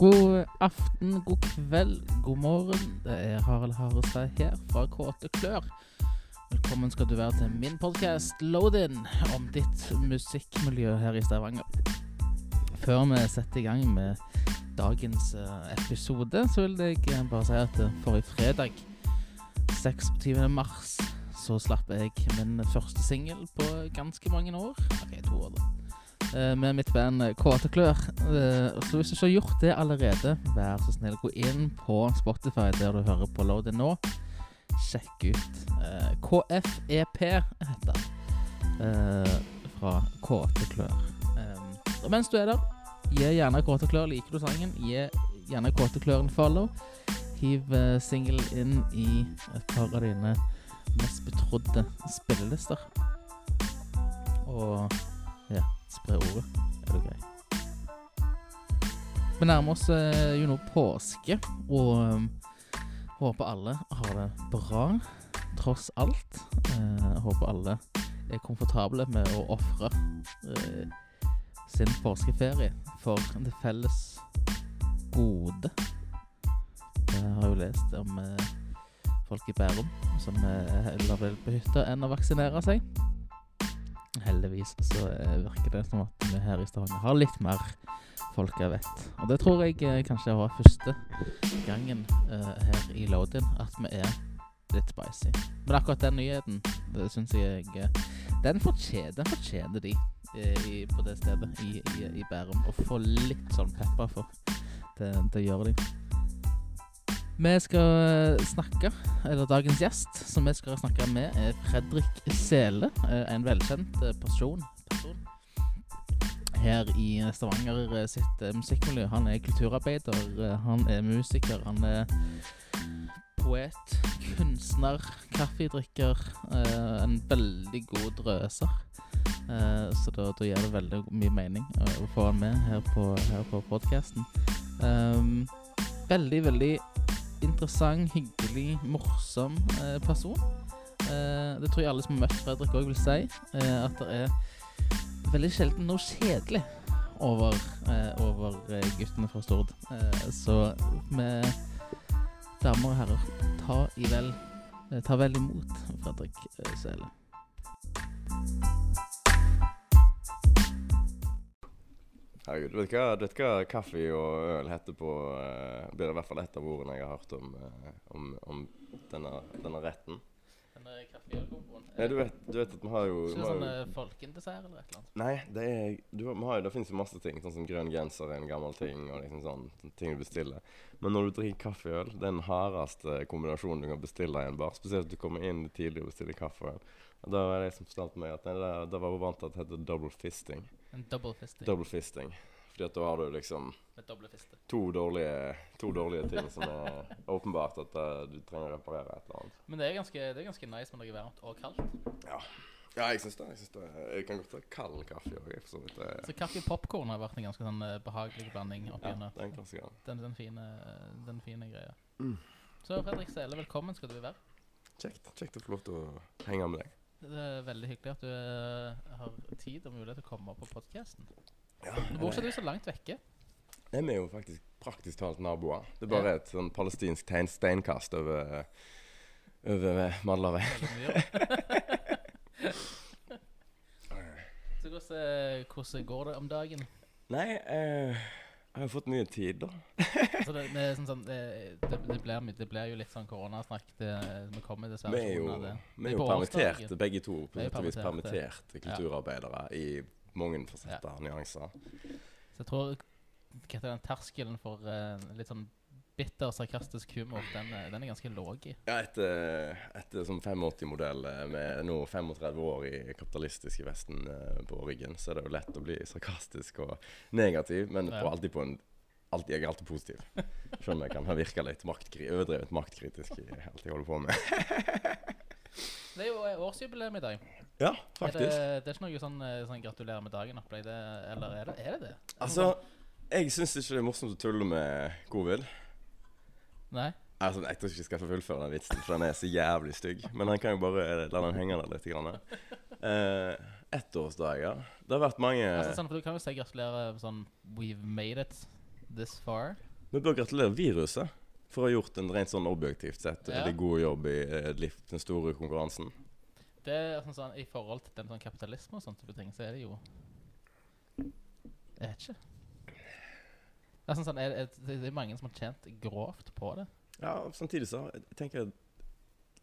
God aften, god kveld, god morgen. Det er Harald Harestad her fra Kåte Klør. Velkommen skal du være til min podkast Load-in om ditt musikkmiljø her i Stavanger. Før vi setter i gang med dagens eh, episode, så vil jeg eh, bare si at eh, forrige fredag, 26. mars, så slapp jeg min første singel på ganske mange år. Ok, to år, da. Eh, med mitt band eh, Kåte Klør. Eh, så hvis du ikke har gjort det allerede, vær så snill, gå inn på Spotify der du hører på Load nå. Sjekk ut KFEP, heter det. Fra Kåte Klør. Og mens du er der, gi gjerne Kåte Klør, liker du sangen, gi gjerne Kåte Klør en follow. Hiv singelen inn i et par av dine mest betrodde spillelister. Og ja, spre ordet. Er det grei? Vi nærmer oss eh, jo nå påske, og um, håper alle har det bra, tross alt. Eh, håper alle er komfortable med å ofre eh, sin påskeferie for det felles gode. Jeg har jo lest om eh, folk i Bærum som er heller vil på hytta enn å vaksinere seg. Heldigvis så eh, virker det som at vi her i Stavanger har litt mer folk jeg vet. Og det tror jeg eh, kanskje var første gangen uh, her i Lodin at vi er litt spicy. Men akkurat den nyheten, det syns jeg Den fortjener, fortjener de i, på det stedet i, i, i Bærum. Å få litt sånn pepper for. Det, det gjør de. Vi skal eh, snakke, eller dagens gjest som vi skal snakke med, er Fredrik Sele. eh, En velkjent eh, person, person her i Stavanger sitt musikkmiljø. Han er kulturarbeider, han er musiker, han er poet, kunstner, kaffedrikker. En veldig god drøser. Så da, da gir det veldig mye mening å få han med her på, her på podkasten. veldig, veldig interessant, hyggelig, morsom eh, person. Eh, det tror jeg alle som har møtt Fredrik òg vil si. Eh, at det er veldig sjelden noe kjedelig over, eh, over eh, guttene fra Stord. Eh, så med damer og herrer, ta, vel, ta vel imot Fredrik Sele. Herregud, vet du hva, vet hva kaffe og øl heter på uh, Blir i hvert fall ett av ordene jeg har hørt om, uh, om, om denne, denne retten. Denne kaffeølkomboen. Nei, du vet, du vet at vi har jo, Ikke det sånn eh, folkendessert eller et eller annet? Nei, det er du, har- jo, Det finnes jo masse ting, sånn som grønn genser er en gammel ting. og liksom sånn ting du bestiller. Men når du drikker kaffe og øl, det er den hardeste kombinasjonen du kan bestille i en bar. Spesielt hvis du kommer inn tidlig og bestiller kaffe og. Da var det jeg som fortalte meg at nei, da, det var hun vant til at det heter double fisting. En double fisting. Double fisting. Fordi at da har du liksom to dårlige, to dårlige ting som er åpenbart at uh, du trenger å reparere et eller annet. Men det er ganske, det er ganske nice med noe varmt og kaldt. Ja, jeg syns det. Jeg, synes det. jeg kan godt ta kald kaffe òg, så. Så kaffe og popkorn har vært en ganske sånn eh, behagelig blanding opp Ja, gjennom. det er en klassiker. Den, den, fine, den fine greia. Mm. Så Fredrik Sele, velkommen skal du være. Kjekt. Kjekt å få lov til å henge med deg. Det er veldig hyggelig at du eh, har tid og mulighet til å komme på podkasten. Ja, er bor ikke du så langt vekke. Vi er jo faktisk praktisk talt naboer. Det er bare et sånn palestinsk tegn, steinkast over, over Madlaveien. Så hvordan, eh, hvordan går det om dagen? Nei, eh, jeg har fått mye tid, da. Altså det, det, sånn, sånn, det, blir, det blir jo litt sånn koronasnakk. Vi kommer dessverre Vi er jo, vi er jo permitterte, begge to. På sett og vis permitterte. kulturarbeidere kulturarbeidere i mange fasetter, nyanser. Så jeg tror hva heter den terskelen for uh, litt sånn bitter, sarkastisk humor, den, er- den er ganske låg i. Ja, etter, etter som 85-modell eh, med nå 35 år i kapitalistiske Vesten eh, på ryggen, så er det jo lett å bli sarkastisk og negativ, men Ja. på alltid på en alltid, Jeg er alltid positiv. Selv om jeg kan ha virka litt maktkri overdrevet maktkritisk i alt jeg holder på med. Det er jo eh, årsjubileum i dag. Ja, Er faktisk. det, det er ikke noe sånn, eh, sånn gratulerer med dagen-opplegg, det- eller er det er det? det? Altså, jeg syns ikke det er morsomt å tulle med covid. Nei? Altså, Jeg tror ikke jeg skal få fullføre den vitsen, for den er så jævlig stygg. Men han kan jo bare la den henge der litt. Grann. Eh, Ettårsdager. Det har vært mange Altså, sånn, for du kan jo si gratulerer sånn We've made it this far. Vi bør gratulere viruset for å ha gjort en rent sånn objektivt sett Ja. veldig god jobb i eh, den store konkurransen. Det er sånn, sånn, I forhold til den sånn kapitalisme og sånne type ting, så er det jo Jeg vet ikke. Det er, sånn, sånn, er, det er mange som har tjent grovt på det. Ja, samtidig så jeg tenker jeg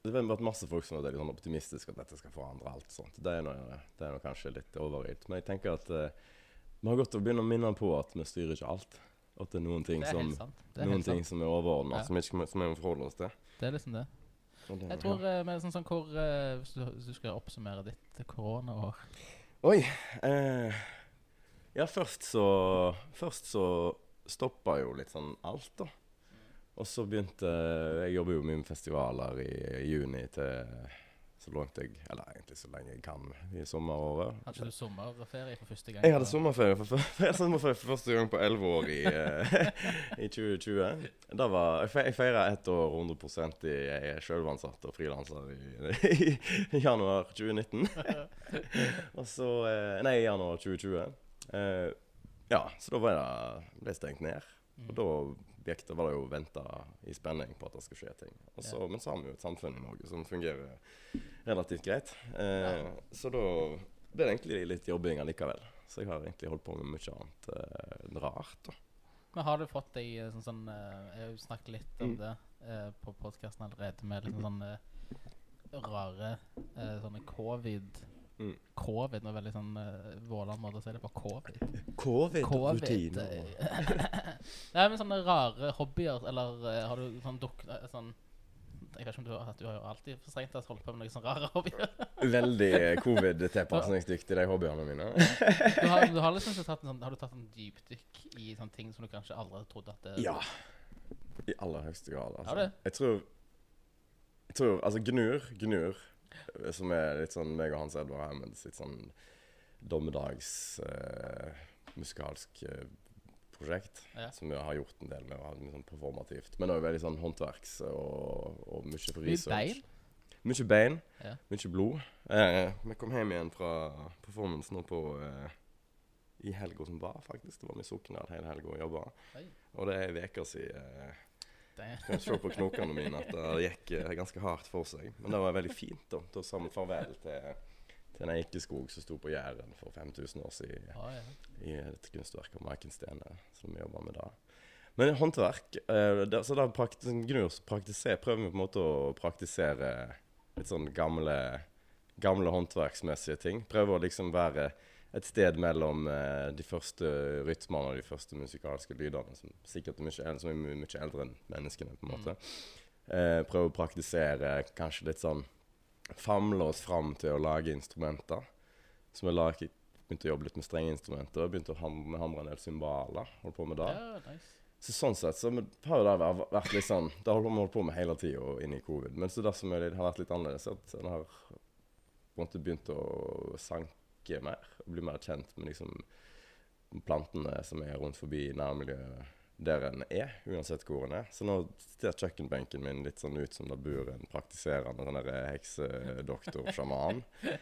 det har vært masse folk som er veldig sånn optimistiske at dette skal forandre alt. sånt. Det er nå, det er nå kanskje litt overilt. Men jeg tenker at uh, vi har godt å begynne å minne på at vi styrer ikke alt. At det er noen ting er som, er, noen ting som er overordna, Ja. som, ikke, som vi må forholde oss til. det er liksom det. Det- Jeg tror eh, med sånn, sånn hvor uh, hvis, du, hvis du skal oppsummere ditt koronaår Oi! Eh, ja, først så Først så stoppa jo litt sånn alt, da. Og så begynte Jeg jobber jo mye med festivaler i juni til så langt jeg Eller egentlig så lenge jeg kan i sommeråret. Hadde du sommerferie for første gang? Jeg hadde sommerferie for, sommerferie for første gang på elleve år i, eh, i 2020. Da var, jeg fe- feira ett år 100% i Jeg er sjølansatt og frilanser i, i januar 2019. og så eh, Nei, januar 2020. Ja, så da det, ble det stengt ned. Og da det, var det jo venta i spenning på at det skulle skje ting. Også, ja. Men så har vi jo et samfunn i Norge som fungerer relativt greit. Eh, Så da ble det egentlig litt jobbing allikevel. Så jeg har egentlig holdt på med mye annet eh, rart. da. Men har du fått deg eh, sånn, sånn eh, Jeg har jo snakket litt om Mm. det eh, på podkasten allerede, med liksom sånne rare eh, sånne covid Mm. Covid er veldig sånn uh, Våland-måte å si det på. Covid. Covid, Covid eh, Nei, men sånne rare hobbyer, eller uh, har du sånn dukk... eh, sånn Jeg vet ikke om du har Du har jo alltid for strengt tatt holdt på med noen sånne rare hobbyer. Veldig covid-tilpasningsdyktig, de hobbyene mine. Du har, du har liksom tatt en sånn Har du tatt en dypdykk i sånne ting som du kanskje aldri trodde at det Ja. I aller høyeste grad. Altså. Har du? Jeg tror Jeg tror Altså, Gnur, Gnur, eh, som er litt sånn meg og Hans Edvard Hammonds sitt sånn dommedags eh, eh, prosjekt. Ja. Som vi har gjort en del med, og litt sånn performativt. Men òg veldig sånn håndverks og, og mye Mye research. bein? Mye bein. Ja. Mye blod. Eh, vi kom hjem igjen fra performance nå på eh, i helga som var, faktisk. Det var vi i Sokndal hele helga og jobba. Og det er ei uke siden eh, kan se på knokene mine at det gikk eh, ganske hardt for seg. Men det var veldig fint. Da Da sa vi farvel til, til en eikeskog som sto på Jæren for 5000 år siden. Ah, ja. I et kunstverk av Maiken Stene som vi jobber med da. Men håndverk eh, det, Så da prøver vi på en måte å praktisere litt sånn gamle, gamle håndverksmessige ting. Prøver å liksom være et sted mellom eh, de første rytmene og de første musikalske lydene, som sikkert er mye, som er mye, eldre enn menneskene, på en måte. Eh, prøve å praktisere kanskje litt sånn Famle oss fram til å lage instrumenter. Som vi laget, begynte å jobbe litt med strengeinstrumenter. Begynte å ham hamre en del cymbaler. Holdt på med det. ja, nice. Så sånn sett så har det vært- litt sånn Det har vi holdt på med hele tida inn i covid. Men så det som er har vært litt annerledes, er at en har begynt å sanke mer. Og bli mer kjent med liksom plantene som er rundt forbi nærmiljøet der en er, uansett hvor en er. Så nå ser kjøkkenbenken min litt sånn ut som det bor en praktiserende sånn der heksedoktor-sjaman.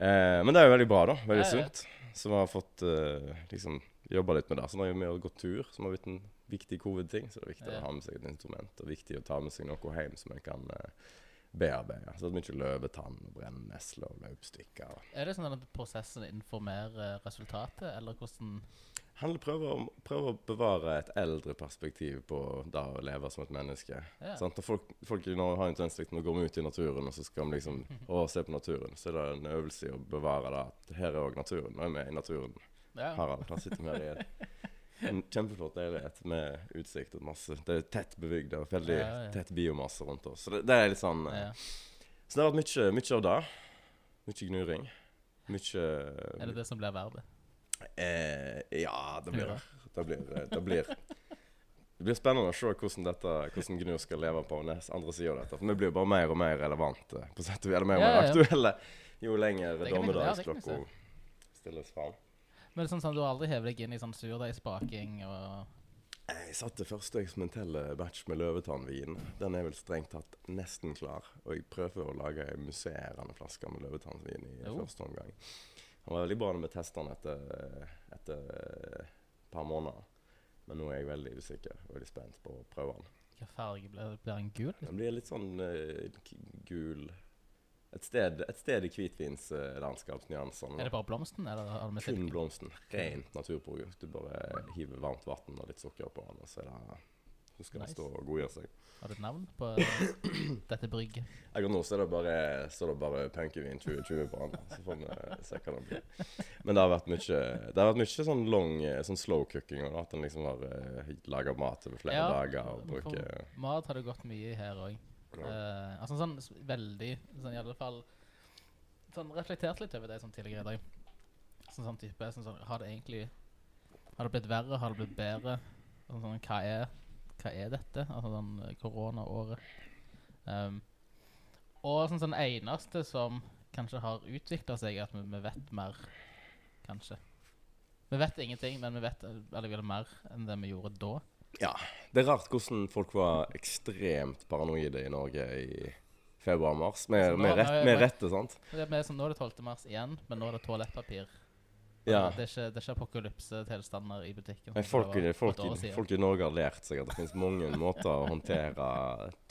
Eh, men det er jo veldig bra, da. Veldig Ja, ja. sunt. Så vi har fått eh, liksom jobba litt med det. Så nå har vi gått tur, som har blitt en viktig covid-ting. Så det er viktig Ja. å ha med seg et instrument, og viktig å ta med seg noe hjem som en kan eh, bearbeide. Så det er mye løvetann brennesle og løvstykker. Er det sånn at prosessen informerer resultatet, eller hvordan Han prøver, å- prøver å bevare et eldre perspektiv på det å leve som et menneske. Ja. Sånn, Og folk, folk har en tendens til å gå ut i naturen og så skal de liksom å, se på naturen. Så er det en øvelse i å bevare det. At her er òg naturen. Nå er vi i naturen. Ja. Harald, da sitter her i et, en kjempeflott leilighet med utsikt og masse Det er tett bebygd og veldig Ja, ja. tett biomasse rundt oss. Så det, det er litt sånn eh, ja. Så det har vært mye, mye av det. Mye gnuring. Mye Er det det som blir vervet? Eh, ja, det blir det blir, det blir det blir spennende å se hvordan, dette, hvordan Gnur skal leve på nest, andre sida av dette. For vi blir jo bare mer og mer relevante, på sett og vis. Eller mer og mer aktuelle jo lenger dommedagsklokka stilles fram. Men det sånn sånn, du har aldri hevet deg inn i sånn surdeigsbaking og Jeg satte første eksperimentelle batch med løvetannvin. Den er vel strengt tatt nesten klar. Og jeg prøver å lage musserende flaske med løvetannvin i Jo. første omgang. Han var veldig bra med testene etter, etter et par måneder. Men nå er jeg veldig usikker. og Veldig spent på å prøve den. Hvilken farge blir, blir den gul? Den blir litt sånn uh, gul Et sted, et sted i hvitvinslandskapsnyansene. Er det bare blomsten, eller Kun blomsten. Rent naturprodukt. Du bare hiver varmt vann og litt sukker på den, og så, er det, så skal Nice. det stå og godgjøre seg. Har du et navn på dette brygget? Akkurat nå så er det bare, det bare punkevin 2020 på den. Så får vi se hva det blir. Men det har vært mye Det har vært mye sånn long, eh, sånn slow cooking. Og at en liksom har uh, laga mat over flere Ja, dager og bruker Mat har det gått mye i her òg. Ja. altså sånn veldig Sånn i alle fall Sånn reflektert litt over det sånn tidligere i dag. Sånn, sånn type sånn, sånn, Har det egentlig Har det blitt verre? Har det blitt bedre? Sånn, sånn, hva er Hva er dette? Altså sånn eh, koronaåret. Um, og sånn sånn eneste som kanskje har utvikla seg, er at vi, vi vet mer, kanskje. Vi vet ingenting, men vi vet allikevel mer enn det vi gjorde da. Det er rart hvordan folk var ekstremt paranoide i Norge i februar-mars. Med, Altså, med, rett, med rette, sant? Det er sånn, nå er det 12. mars igjen, men nå er det toalettpapir. Ja. Det er ikke, det er ikke apokalypsetilstander i butikken. Men folk, folk, folk i Norge har lært seg at det finnes mange måter å håndtere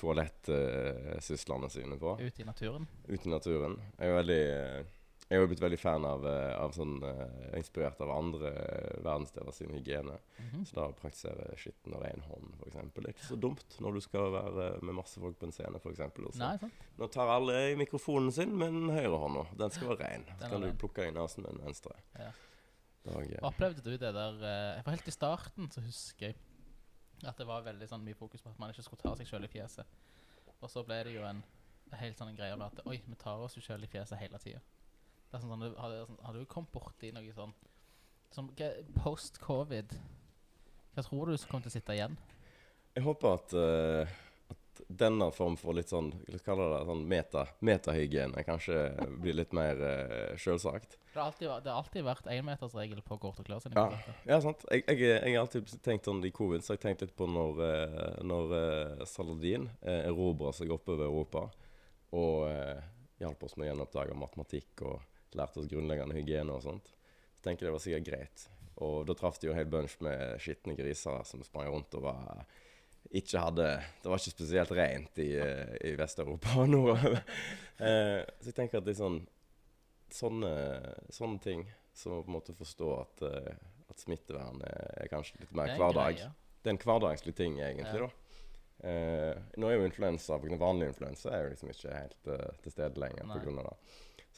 toalettsyslene sine på. Ut i naturen. ute i naturen. Jeg er veldig eh, Jeg har jo blitt veldig fan av, eh, av sånn uh, Inspirert av andre eh, verdensdeler sin hygiene. Mhm. Så da å praktisere skitten og ren hånd, f.eks. Det er ikke så dumt når du skal være med masse folk på en scene, f.eks. Nei. Nå tar alle i mikrofonen sin med den høyre hånda. Den skal være ren. Så kan du plukke inn nesen med den venstre. Ja. Dag, eh, Opplevde du det der eh, For helt i starten så husker jeg at det var veldig sånn mye fokus på at man ikke skulle ta seg sjøl i fjeset. Og så ble det jo en helt sånn greie med at Oi, vi tar oss jo sjøl i fjeset hele tida. Det sånn, sånn, du- sånn, har du kommet borti noe sånn Som post-covid Hva tror du som kommer til å sitte igjen? Jeg håper at, uh, at denne form for litt sånn Hva kaller det sånn meta, metahygiene kanskje blir litt mer uh, sjølsagt. Det har alltid, det har alltid vært énmetersregel på kort og Klør sine Ja. konserter. Ja, sant. Jeg, jeg, jeg har alltid tenkt sånn i covid, så jeg tenkt litt på når, eh, når uh, Saladin uh, erobra seg oppover Europa og uh, hjalp oss med å gjenoppdage matematikk og lærte oss grunnleggende hygiene og sånt. Så tenker jeg det var sikkert greit. Og da traff de jo en hel bunch med skitne griser som sprang rundt og var ikke hadde Det var ikke spesielt rent i, eh, i Vest-Europa nå. nordover. så jeg tenker at det sånn sånne, sånne ting som å på en måte forstå at, eh, at smittevern er, kanskje litt mer er hverdag. Det er en hverdagslig ting, egentlig. Ja. da. Eh, nå er jo influensa, vanlig influensa er jo liksom ikke helt uh, til stede lenger pga. det.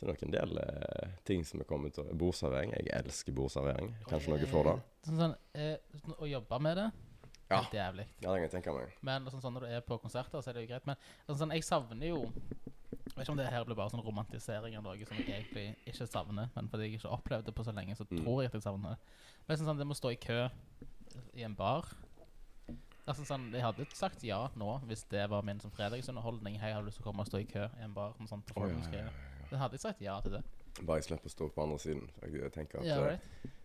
Så det er nok en del eh, ting som er kommet til Bordservering. Jeg elsker bordservering. Kanskje noe for det? Sånn, sånn, eh, sånn, å jobbe med det Ja. Helt jævlig. Ja, det kan jeg tenke meg. Men sånn, sånn, når du er på konserter, så er det jo greit. Men sånn, sånn, jeg savner jo Jeg vet ikke om det her blir bare sånn romantisering av noe som jeg egentlig ikke savner. Men fordi jeg ikke har opplevd det på så lenge, så Mm. tror jeg at jeg savner det. Men sånn, sånn, det må stå i kø i en bar Altså sånn, Jeg hadde sagt ja nå hvis det var min som fredagsunderholdning. Hei, har du lyst til å komme og stå i kø i en bar? Sånn, sånn, til ja, ja, ja, Da hadde jeg sagt ja til det. Bare jeg slipper å stå på andre siden. Jeg, tenker at Ja, eh, right.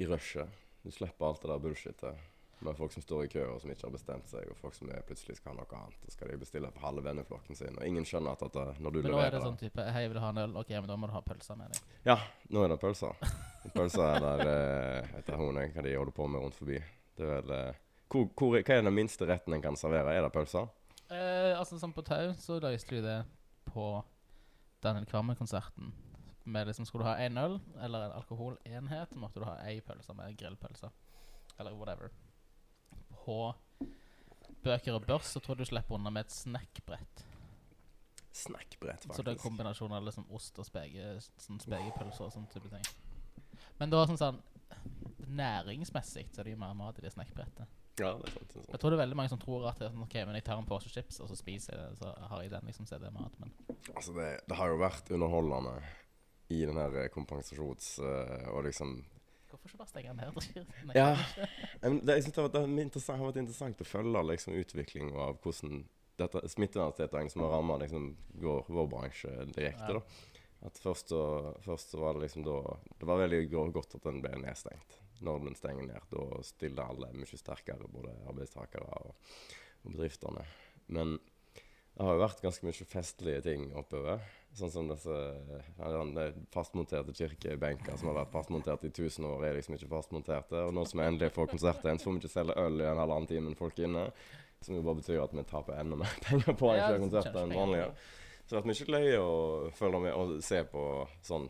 i rushet Du slipper alt det der bullshitet med folk som står i kø og som ikke har bestemt seg, og folk som plutselig skal ha noe annet. Så skal de bestille for halve venneflokken sin, og ingen skjønner at dette, når du Men nå er det sånn type Hei, vil du ha en øl. Ok, men da må du ha pølser med deg. Ja, nå er det pølser. Pølser er der etter hun hva de holder på med rundt forbi. Det er vel eh, hvor, hvor, Hva er den minste retten en kan servere? Er det pølser? Eh, altså Sånn på Tau så vi det på Daniel Kvammen-konserten. Liksom Skulle du ha én øl eller en alkoholenhet, måtte du ha ei pølse med grillpølse. Eller whatever. På Bøker og børs så tror jeg du slipper unna med et snackbrett. Snackbrett, Så det er faktisk. kombinasjon av liksom ost og spege, sånn spekepølser og sånn type ting. Men det var sånn sånn Næringsmessig så er det jo mer mat i det snackbrettet. Ja, det er sant. Det er Jeg tror det er veldig mange som tror at det er sånn, ok, men jeg tar en pose chips, og så spiser jeg det, så har jeg den, liksom, så er det mat. Men Altså, det, det har jo vært underholdende i den her eh, kompensasjons... eh, og liksom hvorfor ikke bare stenge den her? Nei, Ja. det, jeg synes det, har vært- det har vært interessant, å følge liksom, utviklingen av hvordan dette smitteverntiltakene som har rammet liksom, vår, vår bransje direkte. Ja. da. At først så, først så var det liksom da Det var veldig godt at den ble nedstengt. Når den stenger ned, da stiller alle mye sterkere, både arbeidstakere og, og bedriftene. Men Det har jo vært ganske mye festlige ting oppover. Sånn som disse fastmonterte kirkebenker som har vært fastmontert i 1000 år, er liksom ikke fastmonterte. Og nå som vi endelig får konsert igjen, så får vi ikke selge øl i en halvannen time enn folk inne. Som jo bare betyr at vi taper enda mer penger på Ja, arrangere konserter enn vanlige. Så det har vært mye løye å følge med og se på sånn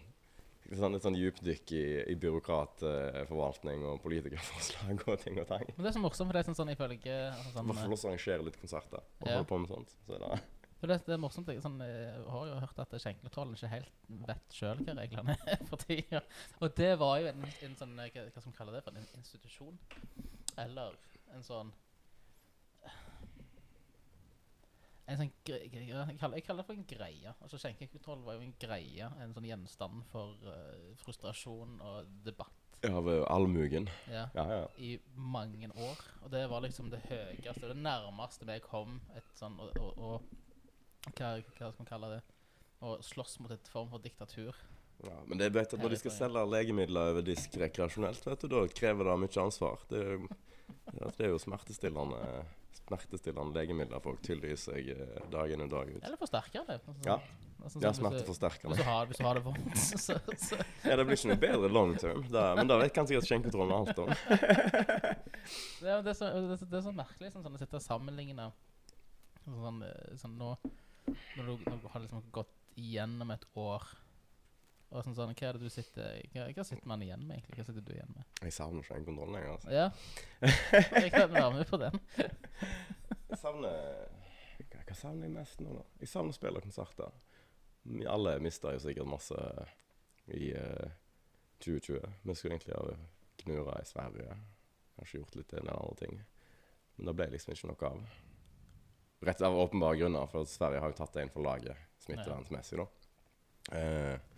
Sånn, et sånn dypdykk i, i byråkratforvaltning og politikerforslag og ting og tang. Men det er så morsomt, for det er sånn, sånn ifølge altså, sånn, hvert fall også arrangere litt konserter og Ja. holde på med sånt. Så det, For det, det er morsomt. Jeg, sånn, jeg har jo hørt at skjenkekontrollen ikke helt vet sjøl hva reglene er for tida. Og det var jo en, en sånn eh, Hva, hva skal man kalle det for? En institusjon? Eller en sånn En sånn jeg, kaller, jeg kaller det for en greie. Altså Skjenkekontroll var jo en greie. En sånn gjenstand for uh, frustrasjon og debatt ja, ved allmugen. ja, Ja, ja. i mange år. Og det var liksom det høyeste, det nærmeste vi kom et sånn og, og, og hva, hva skal man kalle det? Å slåss mot et form for diktatur. Ja, men det vet at når de skal selge legemidler over disk rekreasjonelt, vet du, da krever det mye ansvar. Det det er jo smertestillende, smertestillende legemidler folk tilgir seg eh, dag inn og dag ut. Eller forsterker det. Altså, Ja. altså, Ja, sånn du- smerteforsterkende. Hvis du har, hvis du har det vondt, så, så Ja, det blir ikke noe bedre long term, da, men da vet kan sikkert skjenkekontrollen alt om. det, er, det, er så, det, er det er så merkelig sånn, sånn, å sitte og sammenligne sånn, eh, sånn nå Når du, når du har liksom gått igjennom et år og sånn, sånn, Hva er det du sitter hva, hva sitter man igjen med, egentlig? Hva sitter du igjen med? Jeg savner skjenkekontrollen lenger, altså. Ja. Jeg kan være med på den. Jeg savner hva, hva savner jeg mest nå, da? Jeg savner å spille konserter. Vi alle mista jo sikkert masse i uh, 2020. Vi skulle egentlig ha gnura i Sverige. Kanskje gjort litt en eller annen ting. Men det ble liksom ikke noe av. Rett av åpenbare grunner, for Sverige har jo tatt det inn for laget smittevernmessig, da. Eh,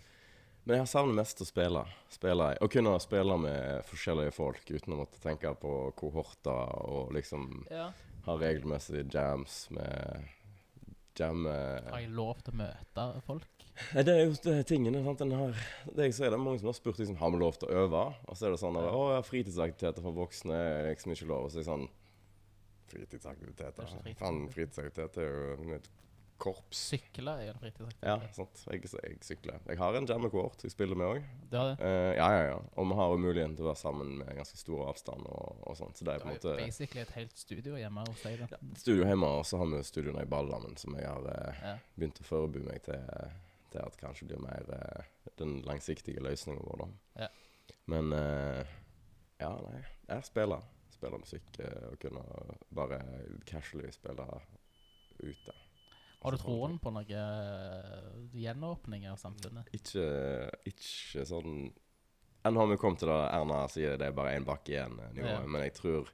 men jeg har savnet mest å spille. spille. Å kunne spille med forskjellige folk uten å måtte tenke på kohorter og liksom Ja. ha regelmessige jams med jamme Har jeg lov til å møte folk? Det er jo det tingene. sant? Den har, det jeg ser, det er mange som har spurt liksom, har vi lov til å øve. Og så er det sånn at, Ja. å ja, fritidsaktiviteter for voksne er liksom ikke lov. Og så er jeg sånn Fritidsaktiviteter? Er fritidsaktivitet. Faen, fritidsaktivitet er jo korps. Sykle er en fritidsaktivitet. Ja, sant. Jeg, jeg sykler. Jeg har en jammekort jeg spiller med òg. Det det. Eh, ja, ja, ja. Og vi har jo muligheten til å være sammen med ganske stor avstand og, og sånt. Så det er på en måte basically et helt studio hjemme hos deg. da. studio hjemme, og så har vi studioene i Ballammen, som jeg har uh, Ja. begynt å forberede meg til, til at kanskje blir mer uh, den langsiktige løsningen vår. da. Ja. Men eh, ja, nei. Jeg spiller. Spiller musikk eh, og kunne bare casually spille ute. Har du troen på noen gjenåpninger gjenåpning av samfunnet? Ikke, ikke sånn Enn har vi kommet til det Erna sier det er bare én bakke igjen-nivået, Ja. men jeg tror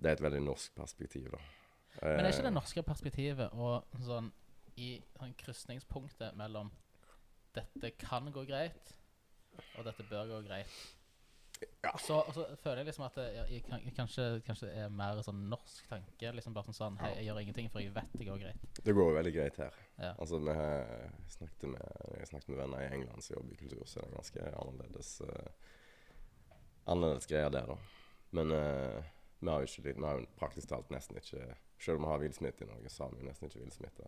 det er et veldig norsk perspektiv, da. Men er ikke det Eh, norske perspektivet og sånn i sånn krysningspunktet mellom dette kan gå greit, og dette bør gå greit? Ja. Så, så føler jeg liksom at det jeg, kanskje, kanskje er mer sånn norsk tanke. Liksom bare sånn sånn Hei, jeg gjør ingenting, for jeg vet det går greit. Det går veldig greit her. Ja. Altså, vi snakket med, jeg snakket med venner i England som jobber i kultur, så er det ganske annerledes uh, Annerledes greier der, da. Men uh, vi har jo ikke Vi har jo praktisk talt nesten ikke Selv om vi har villsmitte i Norge, så har vi nesten ikke villsmitte.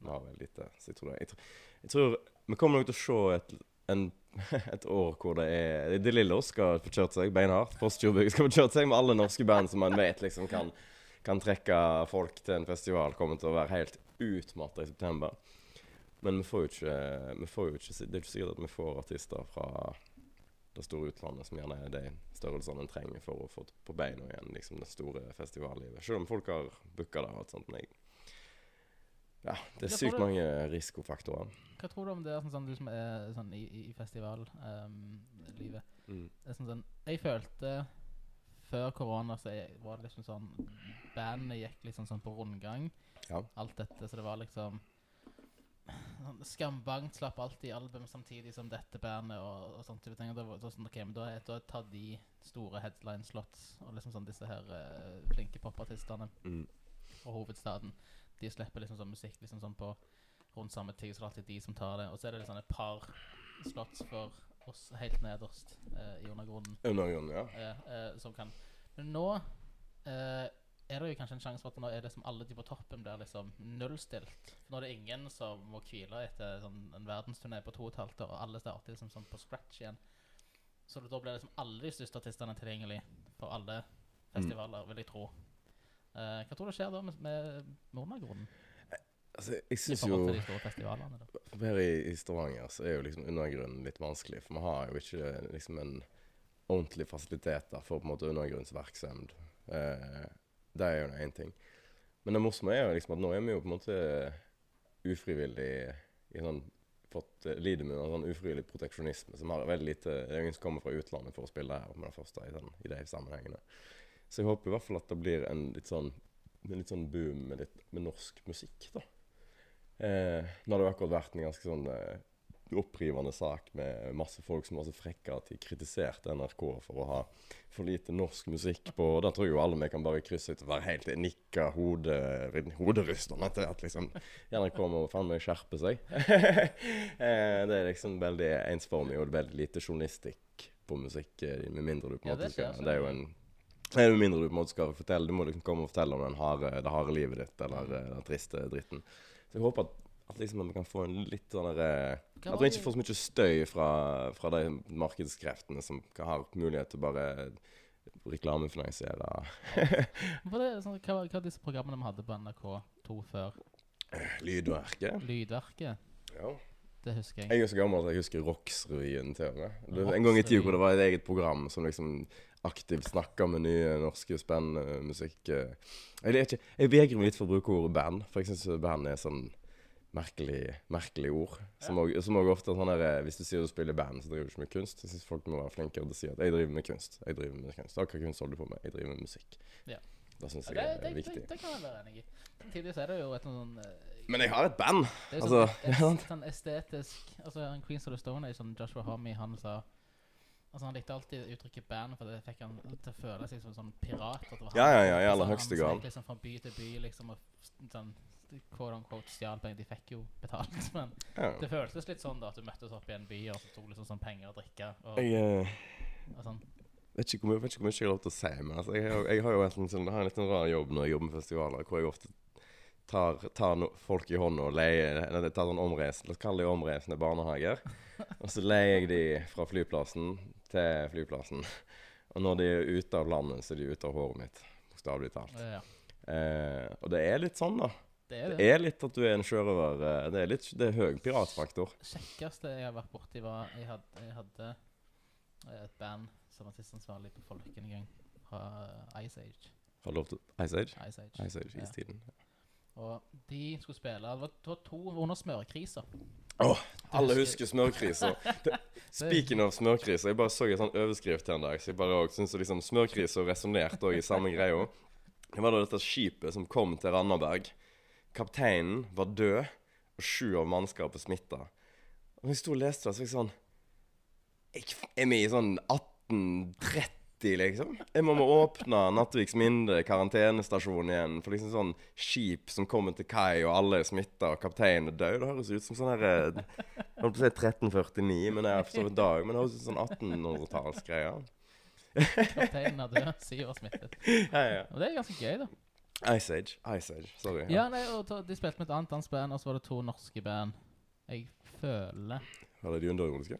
Vi har veldig lite. Så jeg tror, jeg, tror, jeg tror Vi kommer nok til å se et, en, et år hvor det er De Lillos skal få kjørt seg beinhardt. Postjordbygg skal få kjørt seg med alle norske band som man vet liksom kan, kan trekke folk til en festival. Kommer til å være helt utmatta i september. Men vi får ikke, vi får jo ikke Det er ikke sikkert at vi får artister fra det store utlandet som gjerne er de størrelsene en trenger for å få på beina igjen liksom det store festivallivet. Selv om folk har booka det og alt sånt. Men jeg, ja, det er sykt mange risikofaktorer. Hva tror du om det, sånn, sånn, du som er sånn i, i festivallivet? Mm. Det er sånn, sånn, jeg følte før korona så jeg, var det liksom sånn Bandet gikk liksom sånn på rundgang. Ja. Alt dette, så det var liksom sånn, Skambankt slapp alltid album samtidig som dette bandet og, og sånt type ting. Og da, var- da, sånn, okay, men da, da tar de store headline slots og liksom sånn disse her uh, flinke popartistene Mm. fra hovedstaden. De slipper liksom sånn musikk liksom sånn på rundt samme tid, så det er alltid de som tar det. Og så er det liksom et par slots for oss helt nederst eh, i undergrunnen. Undergrunnen, ja. Eh, eh, som kan Men nå eh, er det jo kanskje en sjanse for at nå er liksom alle de på toppen blir liksom nullstilt. For nå er det ingen som må hvile etter sånn, en verdensturné på to og et halvt år, og alle starter liksom sånn på scratch igjen. Så da blir liksom alle de største artistene tilgjengelig for alle festivaler, vil jeg tro. Eh, hva tror du skjer da med, med Nordmargrunnen? Altså, jeg syns jo her i, i Stavanger så er jo liksom undergrunnen litt vanskelig, for vi har jo ikke liksom en ordentlig fasiliteter for på en måte undergrunnsvirksomhet. Eh, det er jo én ting. Men det morsomme er jo liksom at nå er vi jo på en måte ufrivillig i sånn fått eh, lider med en sånn ufrivillig proteksjonisme som har veldig lite Det er ingen som kommer fra utlandet for å spille her med det første i, den, i de sammenhengene. Så jeg håper i hvert fall at det blir en litt sånn, en litt sånn boom med, litt, med norsk musikk, da. Eh, nå har det akkurat vært en ganske sånn eh, opprivende sak med masse folk som var så frekke at de kritiserte NRK for å ha for lite norsk musikk på og Da tror jeg jo alle vi kan bare krysse ut og være helt nikka hode, hoderystende til at liksom NRK må faen meg skjerpe seg. eh, det er liksom veldig ensformig og veldig lite journalistikk på musikk, eh, med mindre du på en måte skal Det er jo en jo mindre du på en måte skal fortelle. Du må liksom komme og fortelle om den harde, det harde livet ditt, eller eh, den triste dritten. Så jeg håper at, at liksom vi kan få en litt sånn derre At var vi ikke får så mye støy fra, fra de markedskreftene som har mulighet til å bare reklamefinansiere Hva, det, sånn, hva, hva var disse programmene vi hadde på NRK2 før? lydverket. Lydverket, Ja. det husker jeg. Jeg er så gammel at jeg husker Rocks-revyen til og med. En gang i tida hvor det var et eget program som liksom aktivt snakker med nye norske spennmusikk. eh. Jeg, vet ikke, jeg vegrer meg litt for å bruke ordet band, for jeg syns band er sånn merkelig, merkelig ord. Som som ofte er sånn der, eh, Hvis du sier du spiller band, så driver du ikke med kunst. Jeg syns folk må være flinkere til å si at 'jeg driver med kunst'. Jeg driver med kunst. Hva kunst holder du på med? Jeg driver med musikk. Ja. Det syns Ja, jeg det, er viktig. det, det kan jeg være enig i. Tidligere er det jo et sånn eh, Men jeg har et band! Det er sånn, Altså, sånn, sånn estetisk Altså en Queens of the Stone er sånn Joshua Homme, han sa Altså Han likte alltid uttrykket band, for det fikk han til å føle seg som en sånn pirat. At det var Ja, ja, ja, i aller høyeste grad. Han gikk liksom fra by til by, liksom, og sånn quote unquote stjal penger. De fikk jo betalt, men Ja. det føltes litt sånn da at du møttes opp i en by, og så tok liksom sånn penger og drikke. Og, Jeg eh, og sånn. vet ikke, hvor, mye- vet ikke hvor mye jeg har lov til å si, men altså, jeg, har- jeg har jo en, sånn, jeg har en litt sånn rar jobb når jeg jobber med festivaler, hvor jeg ofte tar, tar no, folk i hånda og leier eller tar sånn omreisende, La oss kalle det omreisende barnehager. Og så leier jeg de fra flyplassen til flyplassen. Og når de er ute av landet, så er de ute av håret mitt. Bokstavelig talt. Ja, Eh, og det er litt sånn, da. det er Det det. er litt at du er en sjørøver. eh, Det er litt det er høy piratfaktor. kjekkeste jeg har vært borti, var Jeg hadde, jeg hadde eh, et band som artistansvarlig på Folken en gang, fra eh, Ice Age. Har du lov til Ice Age? Ice Age. Ice Age, Ja. Og de skulle spille Det var, det var to under smørkrisa. Alle husker smørkrisa. Speaking of smørkrisa, jeg bare så en sånn overskrift her en dag, så jeg bare også synes liksom smørkrisa resonnerte òg i samme greia. Det var da dette skipet som kom til Randaberg. Kapteinen var død, og sju av mannskapet smitta. Og når jeg sto og leste det, så var jeg sånn Er vi i sånn 1830, liksom? Jeg må må åpne Nattviks mindre karantenestasjon igjen for liksom sånn skip som kommer til kai, og alle er smitta, og kapteinen er død. Det høres ut som sånn her eh, Jeg holdt på å si 1349, men det er for så vidt dag. Men det høres ut som sånn 1800-tallsgreier. Kapteinen er død, sier var smittet. Ja, ja. Og det er ganske gøy, da. Ice Age. Ice Age, sorry. Ja, nei, og De spilte med et annet dansk band, og så var det to norske band. Jeg føler Var det de underjordiske?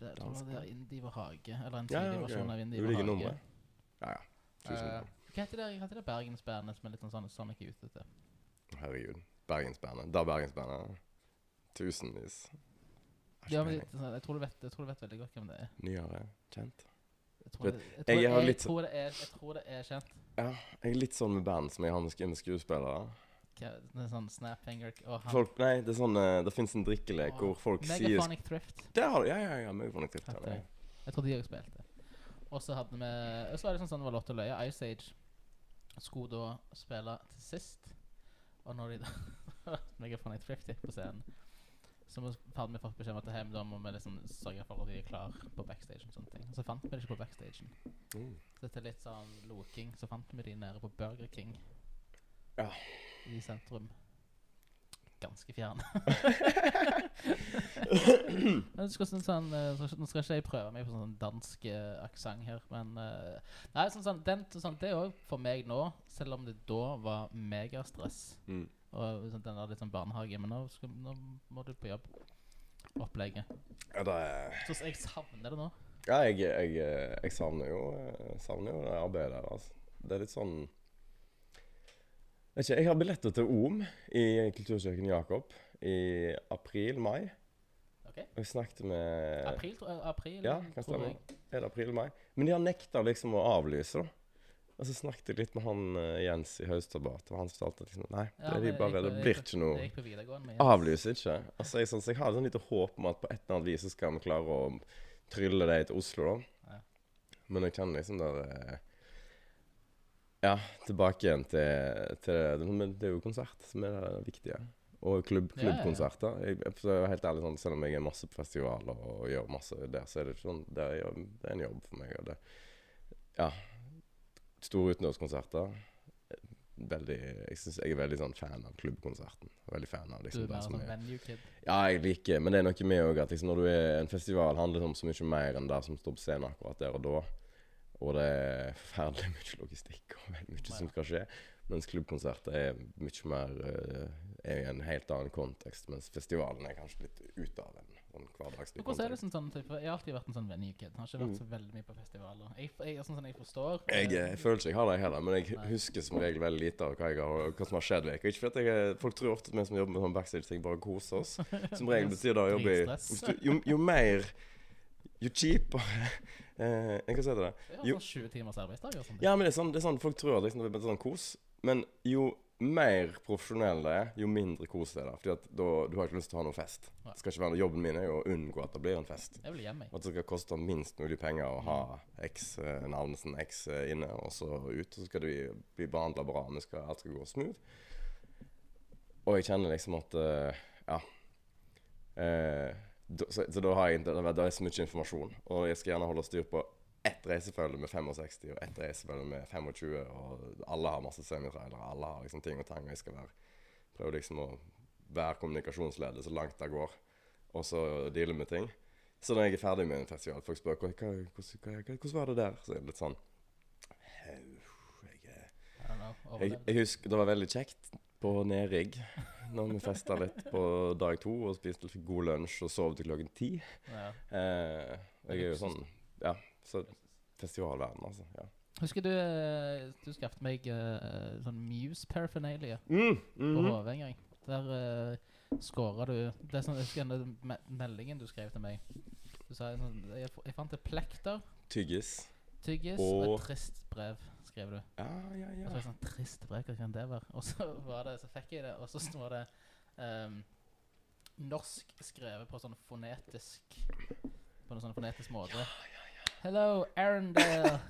Det, Jeg tror det var Indie var Hage. Eller en tidlig versjon av Indiver Hage. Ulike numre. Ja, ja. Tusen Eh, takk. hva heter det, hva heter det bergensbandet som er litt sånn sånn Sonic er ute? Herregud. Bergensbandet. Da Bergensbandet. Tusenvis. Ja, men jeg, jeg, tror du vet, jeg tror du vet veldig godt hvem det er. Nyere. Kjent. Jeg tror, det, jeg, jeg tror, jeg, litt så- tror det er, jeg tror det er kjent. Ja, jeg er litt sånn med band som jeg har med skuespillere. Hva, det er sånn Snapfinger og han Folk, nei, det er sånn eh, Det fins en drikkelek oh, hvor folk sier Megaphonic Thrift. Det har du, ja, ja, ja. Megaphonic Thrift. har Ja. Jeg tror de òg spilte. Og så hadde vi Og så var det sånn sånn det var lov til å løye. Ice Age skulle da spille til sist. Og når de da Megaphonic Thrift gikk på scenen, så hadde vi fått beskjed om at hjem, da må vi liksom sørge for at de er klar på backstage og sånne ting. Så fant vi det ikke på backstagen. Mm. Så etter litt sånn loking, så fant vi de nede på Burger King Ja. I sentrum. ganske fjern. nå skal sånn, sånn, eh, skal ikke jeg prøve meg på sånn dansk uh, aksent her, men uh, Nei, sånn, sånn, den, sånn, det er òg for meg nå, selv om det da var megastress. Mm. Og sånn, den der litt sånn barnehage. Men nå, skal, nå må du på jobb. Opplegget. Ja, det er Så jeg savner det nå. Ja, jeg, jeg, jeg savner jo savner jo det arbeidet der, altså. Det er litt sånn Vet ikke, Jeg har billetter til OM i Kultursøken Jakob i april-mai. Okay. Jeg snakket med April, tror. April, Ja, kan stemme. Er det april-mai? Men de har nekta liksom å avlyse, da. Og så snakket jeg litt med han eh, Jens i Haustabat, og han fortalte liksom, nei, Ja, det, de bare, det blir ikke noe. Avlyser ikke. Altså, jeg, sånn, så jeg har et sånn lite håp om at på et eller annet vis så skal vi klare å trylle det til Oslo, da. Ja. Men jeg kjenner liksom der eh, Ja, tilbake igjen til, til det. Men det er jo konsert som er det viktige. Og klubb, klubbkonserter. Jeg, jeg, helt ærlig, sånn, selv om jeg er masse på festivaler og gjør masse der, så er det ikke sånn Det er, det er en jobb for meg. Og det, ja. Store utendørskonserter. Veldig, jeg, synes, jeg er veldig sånn fan av klubbkonserten. Veldig fan av Du liksom, er bare mer sånn er venue kid. ja, jeg liker Men det er noe med òg at liksom, når du er en festival, handler det om så mye mer enn det som står på scenen akkurat der og da. Og det er forferdelig mye logistikk og veldig mye som skal skje. Mens klubbkonserter er mye mer eh, Er i en helt annen kontekst. Mens festivalen er kanskje litt ute av en sånn hverdagslig kontekst. Er det sånn, sånn Jeg har alltid vært en sånn venue kid. Har ikke vært Mm. så veldig mye på festivaler. Jeg, jeg, sånn, sånn, jeg forstår Jeg, eh, eh, føler ikke jeg har det heller, men jeg husker som regel veldig lite av hva, jeg har, hva som har skjedd. Ikke for at jeg, Folk tror ofte at vi som jobber med sånn backstage-ting, bare koser oss. Som regel betyr det å jobbe i jo, jo mer Jo kjipere eh, Hva heter det? Har Jo. sånn 20 timers arbeidsdag Sånn. Ja, men det er sånn, det er sånn folk tror liksom, det er sånn kos. Men jo mer profesjonell det er, jo mindre kos det er. Fordi at da, du har ikke lyst til å ha noe fest. Det skal ikke være noe Jobben min er jo å unngå at det blir en fest. Jeg vil hjemme. At det skal koste minst mulig penger å ha X eh, Navnesen X eh, inne, og så ut. Og så skal du bli behandla bra. Vi skal, alt skal gå smooth. Og jeg kjenner liksom at eh, Ja. Eh, da, så, så da har jeg det, det er så mye informasjon. Og jeg skal gjerne holde styr på ett reisefølge med 65 og ett reisefølge med 25. Og alle har masse semitrailere. Alle har liksom ting og tang. Og jeg skal være prøve liksom å være kommunikasjonsleder så langt det går. Og så deale med ting. Så når jeg er ferdig med en festival, folk spør hva, hva, hvordan, hva, hva, hvordan var det der? Så er det litt sånn jeg, jeg, jeg husker det var veldig kjekt på Nedrigg. Når vi festa litt på dag to og spiste litt god lunsj og sov til klokken ti. Ja. Eh, jeg er jo sånn Ja, så festivalverden, altså. Ja. Husker du eh, du skaffet meg uh, sånn Muse paraphernalia Mm, på mhm. HV en gang? Der uh, scora du Det er sånn, Jeg husker den me meldingen du skrev til meg. Du sa sånn Jeg, jeg fant et plekter, Tyggis. tyggis og Og- et trist brev, skrev du. Ja, ja, ja. Og så var det sånn Trist brev, hva kan det være? Og så var det, så fikk jeg det, og så står det um, norsk skrevet på sånn fonetisk På en sånn fonetisk måte. Ja, ja, ja. Hello, Arendale.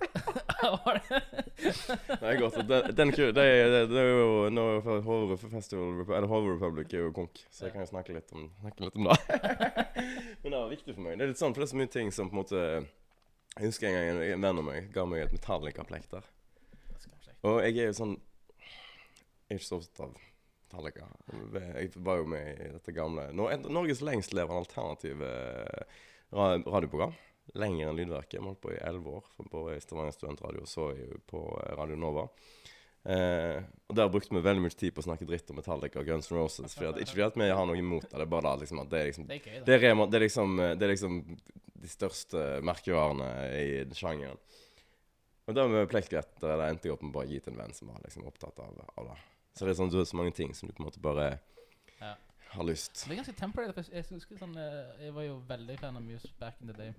Det- er godt. Den, den, det, det, det er jo nå Horror Festival Eller Horror Republic er jo konk, så jeg kan jo snakke litt om, snakke litt om det. Men det var viktig for meg. Det er litt sånn, for det er så mye ting som på en måte Jeg husker en gang en venn av meg ga meg et Metallica-plekter. Det skal jeg sjekke. Og jeg er jo sånn Jeg er ikke så opptatt av Metallica. Jeg var jo med i dette gamle Nor Norges lengstlevende alternative ra radioprogram. Lenger enn Lydverket. Vi holdt på i elleve år for- på Stavanger Studentradio så på eh, Radio Nova. Eh, og Der brukte vi veldig mye tid på å snakke dritt om Metallica og Guns N' Roses. Fordi at, ikke fordi at vi har noe imot det, det er bare da liksom at det er liksom Det er gøy, det er, det, er liksom, det er liksom de største merkevarene i sjangeren. Og da med da endte jeg opp med bare å gi til en venn som var liksom opptatt av, av det. Så det er sånn, du har så mange ting som du på en måte bare Ja. har lyst. Det er ganske temporary. Jeg, jeg sånn eh, Jeg var jo veldig fan av Muse back in the day.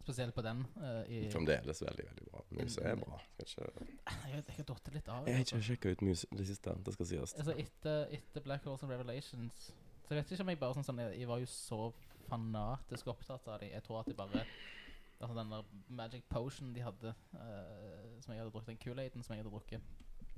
Spesielt på den. Uh, i, Fremdeles veldig, veldig bra. Muse er bra. Skal ikke, jeg, vet, jeg har datt litt av. jeg har altså. ikke sjekka ut Muse det siste, det skal sies. Altså etter, etter Black Holes and Revelations Så jeg vet ikke om jeg bare sånn, sånn jeg, jeg var jo så fanatisk opptatt av dem. Jeg tror at jeg bare Altså den der Magic Potion de hadde, eh, som jeg hadde drukket, den Kool-Aiden som jeg hadde drukket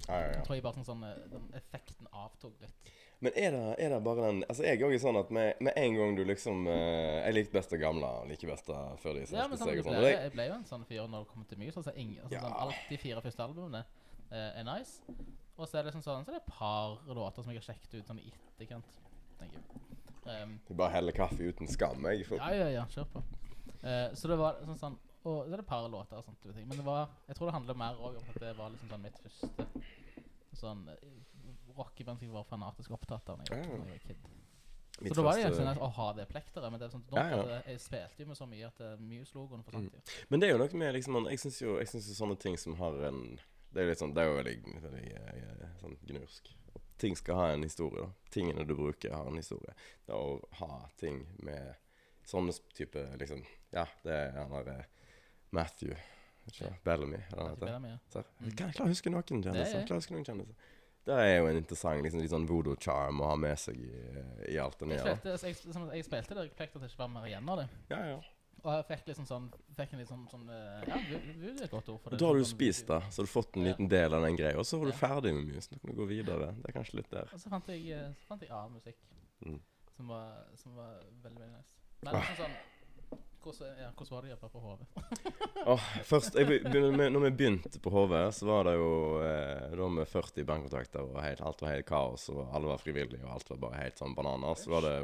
Ja, ja, Jeg tror jeg bare sånn, sånn eh, den effekten avtok litt. Men er det, er det bare den Altså, jeg er også sånn at med, med en gang du liksom eh, Jeg likte best det gamle og liker best det før de Ja, men sånn, jeg, sånn. ble, Og jeg ble jo en sånn fyr når det kom til mye. Altså, ingen, altså, Ja. sånn, alt de fire første albumene eh, er nice. Og så er det liksom sånn Så er det et par låter som jeg har sjekket ut sånn i etterkant. tenker jeg. Um, Du bare heller kaffe uten skam, jeg. For, ja, ja, ja, kjør på. Eh, så det var sånn sånn Og så er det et par låter og sånne ting. Men det var Jeg tror det handler mer også om at det var liksom sånn mitt første sånn eh, rockeband som jeg var fanatisk opptatt av da jeg, Ja, jeg var kid. Mitt Så da var det egentlig sånn å ha det plekteret. Men det er sånn nå Ja, ja. jeg spilte jo med så mye at eh, Muse-logoen forsvant jo. Men det er jo noe med liksom Jeg syns jo, jo sånne ting som har en Det er jo litt sånn Det er jo veldig, veldig sånn gnursk. Ting skal ha en historie. da Tingene du bruker, har en historie. Det å ha ting med sånne type liksom Ja, det er han der eh, Matthew ikke? Bellamy. eller At heter? ble mye. Så, Mm. jeg kan jeg klare å huske noen kjendiser. Det er- Jeg klarer å huske noen kjendiser. Det er jo en interessant liksom, litt sånn voodoo charm å ha med seg i, i alt det nye. Jeg, spilte, så jeg, som, jeg spilte det plekteret det ikke være mer igjen av det. Ja, ja. Og jeg fikk liksom sånn Fikk en litt sånn, sånn eh, Ja, vu er et godt ord for det. Da har du Sånn- spist det, så har du fått en Ja. liten del av den greia, og så var du Ja. ferdig med musen, Nå kan du gå videre. Det er kanskje litt der. Og så fant jeg, eh, så fant jeg annen musikk Mm. som, var, som var veldig veldig nice. Men Ah. liksom sånn hvordan, ja, hvordan var det å jobbe på HV? oh, først, jeg, med, når vi begynte på HV, så var det jo eh, da med 40 bankkontakter, og helt, alt var helt kaos, og alle var frivillige, og alt var bare helt sånn bananer. Så var det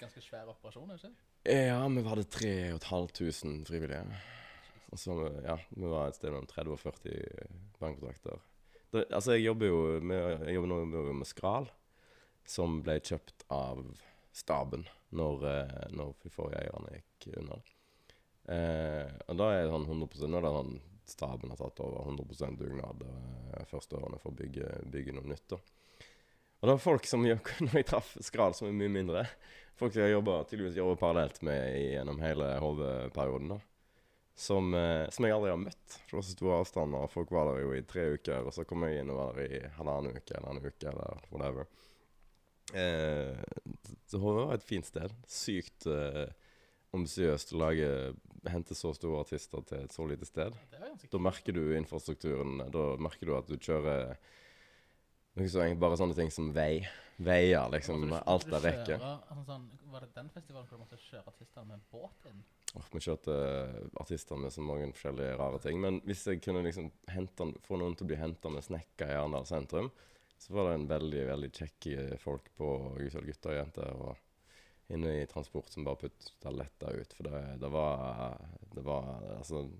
Ganske svær operasjon, ikke Ja, vi var det 3500 frivillige. Og så ja, vi var et sted mellom 30 og 40 bankkontrakter. Altså, jeg jobber jo med, jeg jobber nå med, med Skral, som ble kjøpt av staben når, eh, når forrige eierne gikk under. Eh, og da er det sånn 100 Nå er det sånn staben har tatt over 100 dugnad de første årene for å bygge, bygge noe nytt. da. Og det var folk som gjør- Når jeg traff Skral, som er mye mindre Folk som jeg jobbet, tydeligvis jobber parallelt med gjennom hele HV-perioden. da. Som, eh, som jeg aldri har møtt. For det var så store avstander. Folk var der jo i tre uker, og så kom jeg inn og var der i halvannen uke eller en uke eller whatever. Eh, så HV var et fint sted. Sykt eh, ambisiøst å lage hente så store artister til et så lite sted. Da merker du infrastrukturen. Da merker du at du kjører så bare sånne ting som vei. Veier, liksom. Du- Alt der vekke. rekker. altså sånn, var det den festivalen hvor du måtte kjøre artister med båt inn? Åh, vi kjørte artister med så mange forskjellige rare ting. Men hvis jeg kunne liksom hente, få noen til å bli henta med snekka i Arendal sentrum, så var det en veldig veldig kjekke folk på gutter og jenter og inne i transport som bare putta letta ut. For det, det var Det var Altså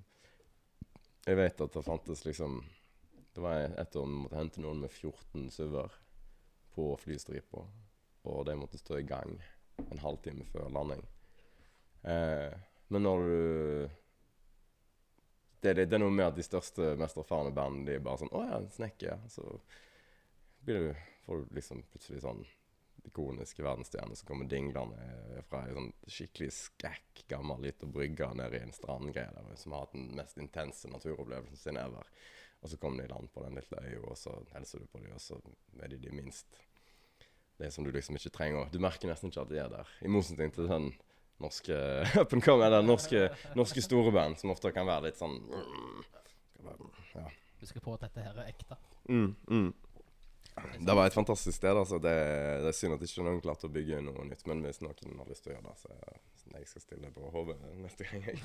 Jeg vet at det fantes liksom Det var et år vi måtte hente noen med 14 SUV-er på flystripa, og de måtte stå i gang en halvtime før landing. Eh, men når du det, det, det er noe med at de største, mest erfarne bandene de er bare sånn 'Å ja, en snekker'. Så blir du, får du liksom plutselig sånn ikoniske verdensstjerne som kommer dinglende fra ei sånn skikkelig skækk, gammel lita brygge nede i en strandgreie der, som har hatt den mest intense naturopplevelsen sin ever. Og så kommer de i land på den lille øya, og så hilser du på dem, og så er de de minst Det som du liksom ikke trenger Du merker nesten ikke at de er der. I motsetning til den norske up and come, eller norske, norske store band, som ofte kan være litt sånn mm, Ja. Husk på at dette her er ekte. Mm, mm. Det var et fantastisk sted. altså. Det, det er synd at ikke noen klarte å bygge noe nytt. Men hvis noen har lyst til å gjøre det, så så jeg skal stille på HV neste gang. jeg.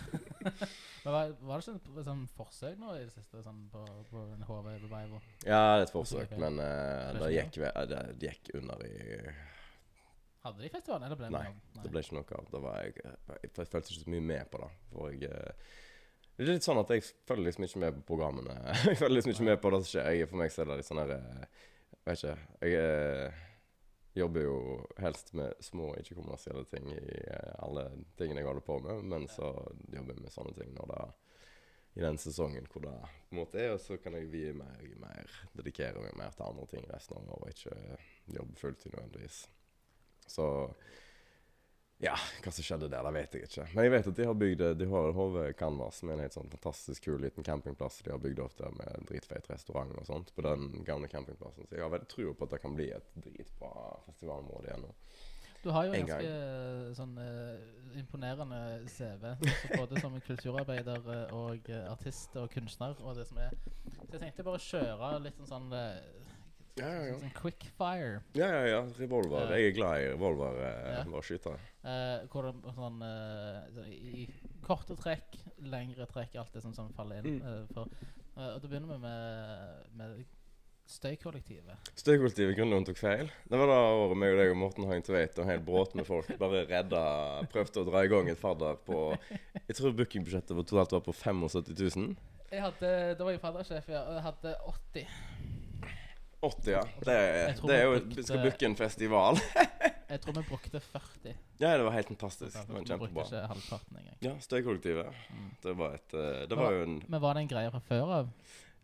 Men var, var det ikke et sånn forsøk nå i det siste sånn på, på en HV Revival? Ja, det er et forsøk, men uh, Det det, gikk, det, det gikk under i Hadde de festivalen, eller ble det Nei, noe? Det ble ikke noe av. Da var jeg, jeg, jeg følte ikke så mye med på det. For jeg eh, Det er litt sånn at jeg følger liksom ikke med på programmene. jeg følger liksom ikke med på det som skjer. Jeg, for meg så er det litt sånn her eh, Vet ikke. Jeg eh, jobber jo helst med små, ikke-kommersielle ting i eh, alle tingene jeg holder på med, men så jobber jeg med sånne ting når det i den sesongen hvor det på en måte er, og så kan jeg vie meg mer, dedikere meg mer til andre ting resten av året, og ikke jobbe fulltid nødvendigvis. Så ja, hva som skjedde der, det vet jeg ikke. Men jeg vet at de har bygd De har HV Canvas, som er en helt sånn fantastisk kul liten campingplass. De har bygd opp der med dritfeit restaurant og sånt på den gamle campingplassen. Så jeg har veldig tro på at det kan bli et dritbra festivalområde igjen nå. Du har jo en gang. ganske sånn uh, imponerende CV. Både som kulturarbeider eh, og eh, artist og kunstner og det som er. Så jeg tenkte bare å kjøre litt sånn sånn eh, Ja, ja, ja. Sånn quick fire. Ja, ja, ja. Revolver. Jeg er glad i revolver. Uh. Eh, hvor det sånn eh, I korte trekk, lengre trekk, alt det som, som faller inn. Mm. for, og da begynner vi med, med Støykollektivet. Støykollektivet grunnloven tok feil. Det var da året meg og deg og Morten Hagen Tveit og helt bråt med folk bare redda Prøvde å dra i gang et fadder på Jeg tror bookingbudsjettet totalt var på 75 000. Jeg hadde, Da var jeg faddersjef, ja. og Jeg hadde 80. 80, ja. Det, det er jo brukte- Skal booke en festival. Jeg tror vi brukte 40. Ja, det var helt fantastisk. Det var Vi brukte ikke halvparten engang. Ja, Støykollektivet. Mm. Det var et eh, Det var jo en Men var det en greie fra før av?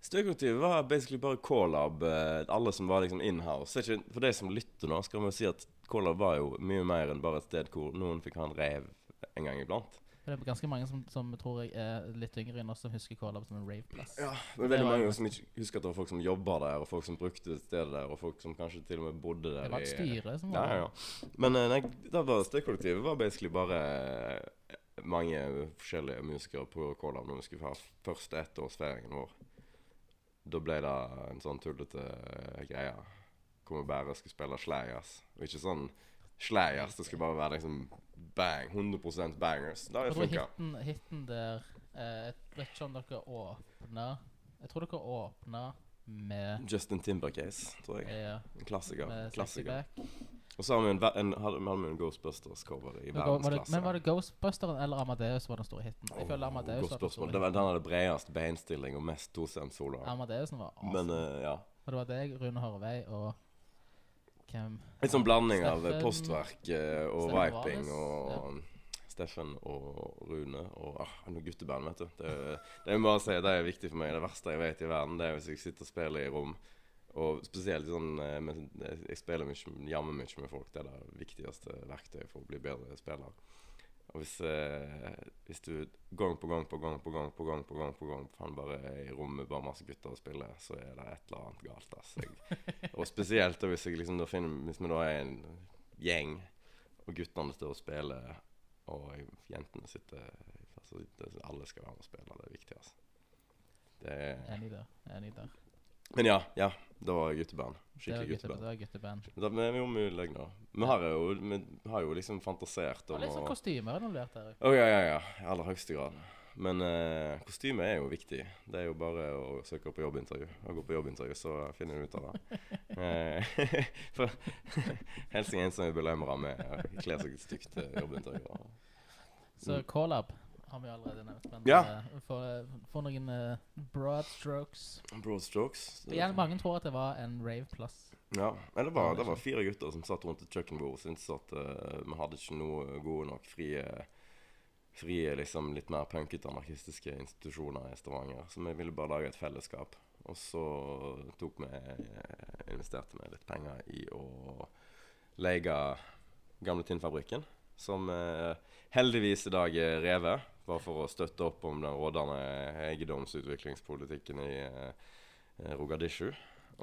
Støykollektivet var basically bare K-lab. eh, Alle som var liksom inhouse. For de som lytter nå, skal vi si at K-lab var jo mye mer enn bare et sted hvor noen fikk ha en rev en gang iblant. Det er ganske mange som, som tror jeg er litt yngre enn oss, som husker Kålab som en raveplass. Ja, Det veldig var mange som ikke husker at det var folk som jobba der, og folk som brukte stedet der, og folk som kanskje til og med bodde der. Det var et styre som var var ja, ja. Men eh, nei, da var støykollektivet var basically bare eh, mange forskjellige musikere på K-lab når vi skulle ha første ettårsfeiringen vår. Da ble det en sånn tullete eh, greie hvor vi bare skulle spille slayers. Og ikke sånn slayers, det skulle bare være liksom bang, 100% bangers. Da har tror funka. hiten, hiten der eh, Jeg vet ikke om dere åpna Jeg tror dere åpna med Justin Timbercase, tror jeg. Ja, En klassiker. klassiker. Og så har vi en, en, hadde, hadde en Ghostbusters-cover i verdensklasse. men var det Ghostbusteren eller Amadeus som var den store hiten? Jeg føler Amadeus oh, var den store Det hiten. den hadde bredest beinstilling og mest tostemsoloer. Amadeusen var awesome. Men uh, ja. Og det var deg, Rune Horvei og hvem Litt sånn blanding av postverk eh, og Steffen viping og Steffen og Rune og ah, noe gutteband, vet du. Det, det må bare si, det er viktig for meg. Det verste jeg vet i verden, det er hvis jeg sitter og spiller i rom. Og spesielt sånn eh, jeg, jeg spiller mye, jammer mye med folk. Det er det viktigste verktøyet for å bli bedre spiller. Og hvis, eh, hvis du gang på gang på gang på gang på gang på gang på gang faen bare er i rommet bare masse gutter og spiller, så er det et eller annet galt. ass. Jeg, og spesielt hvis jeg liksom da finner Hvis vi da er en gjeng, og guttene står og spiller, og jentene sitter altså, Alle skal være med og spille. Det er viktig, altså. Det er, Enig der. Enig der. Men ja, ja. Det var gutteband. Det Skikkelig gutteband. Det var gutteband. Da, men vi gjorde mye løgner. Vi har jo, vi har jo liksom fantasert om å litt sånn kostymer involvert her. Å ja, ja, ja. I aller høyeste grad. Men eh, kostyme er jo viktig. Det er jo bare å søke på jobbintervju. Og gå på jobbintervju, så finner du ut av det. Eh, for som ensomme belømmere med å kle seg stygt til jobbintervju. Så Mm. K-lab har vi allerede nevnt. Men Ja. uh, for, for noen uh, broad strokes Broad strokes. Igjen, Mange tror at det var en rave plass. Ja, eller det var, det var fire gutter som satt rundt et kjøkkenbord og syntes at uh, vi hadde ikke noe gode nok frie, frie liksom litt mer punkete anarkistiske institusjoner i Stavanger. Så vi ville bare lage et fellesskap. Og så tok vi eh, investerte vi litt penger i å leie gamle Tinnfabrikken, som eh, heldigvis i dag er revet. Bare for å støtte opp om den rådende eiendomsutviklingspolitikken i eh, Rogadishu.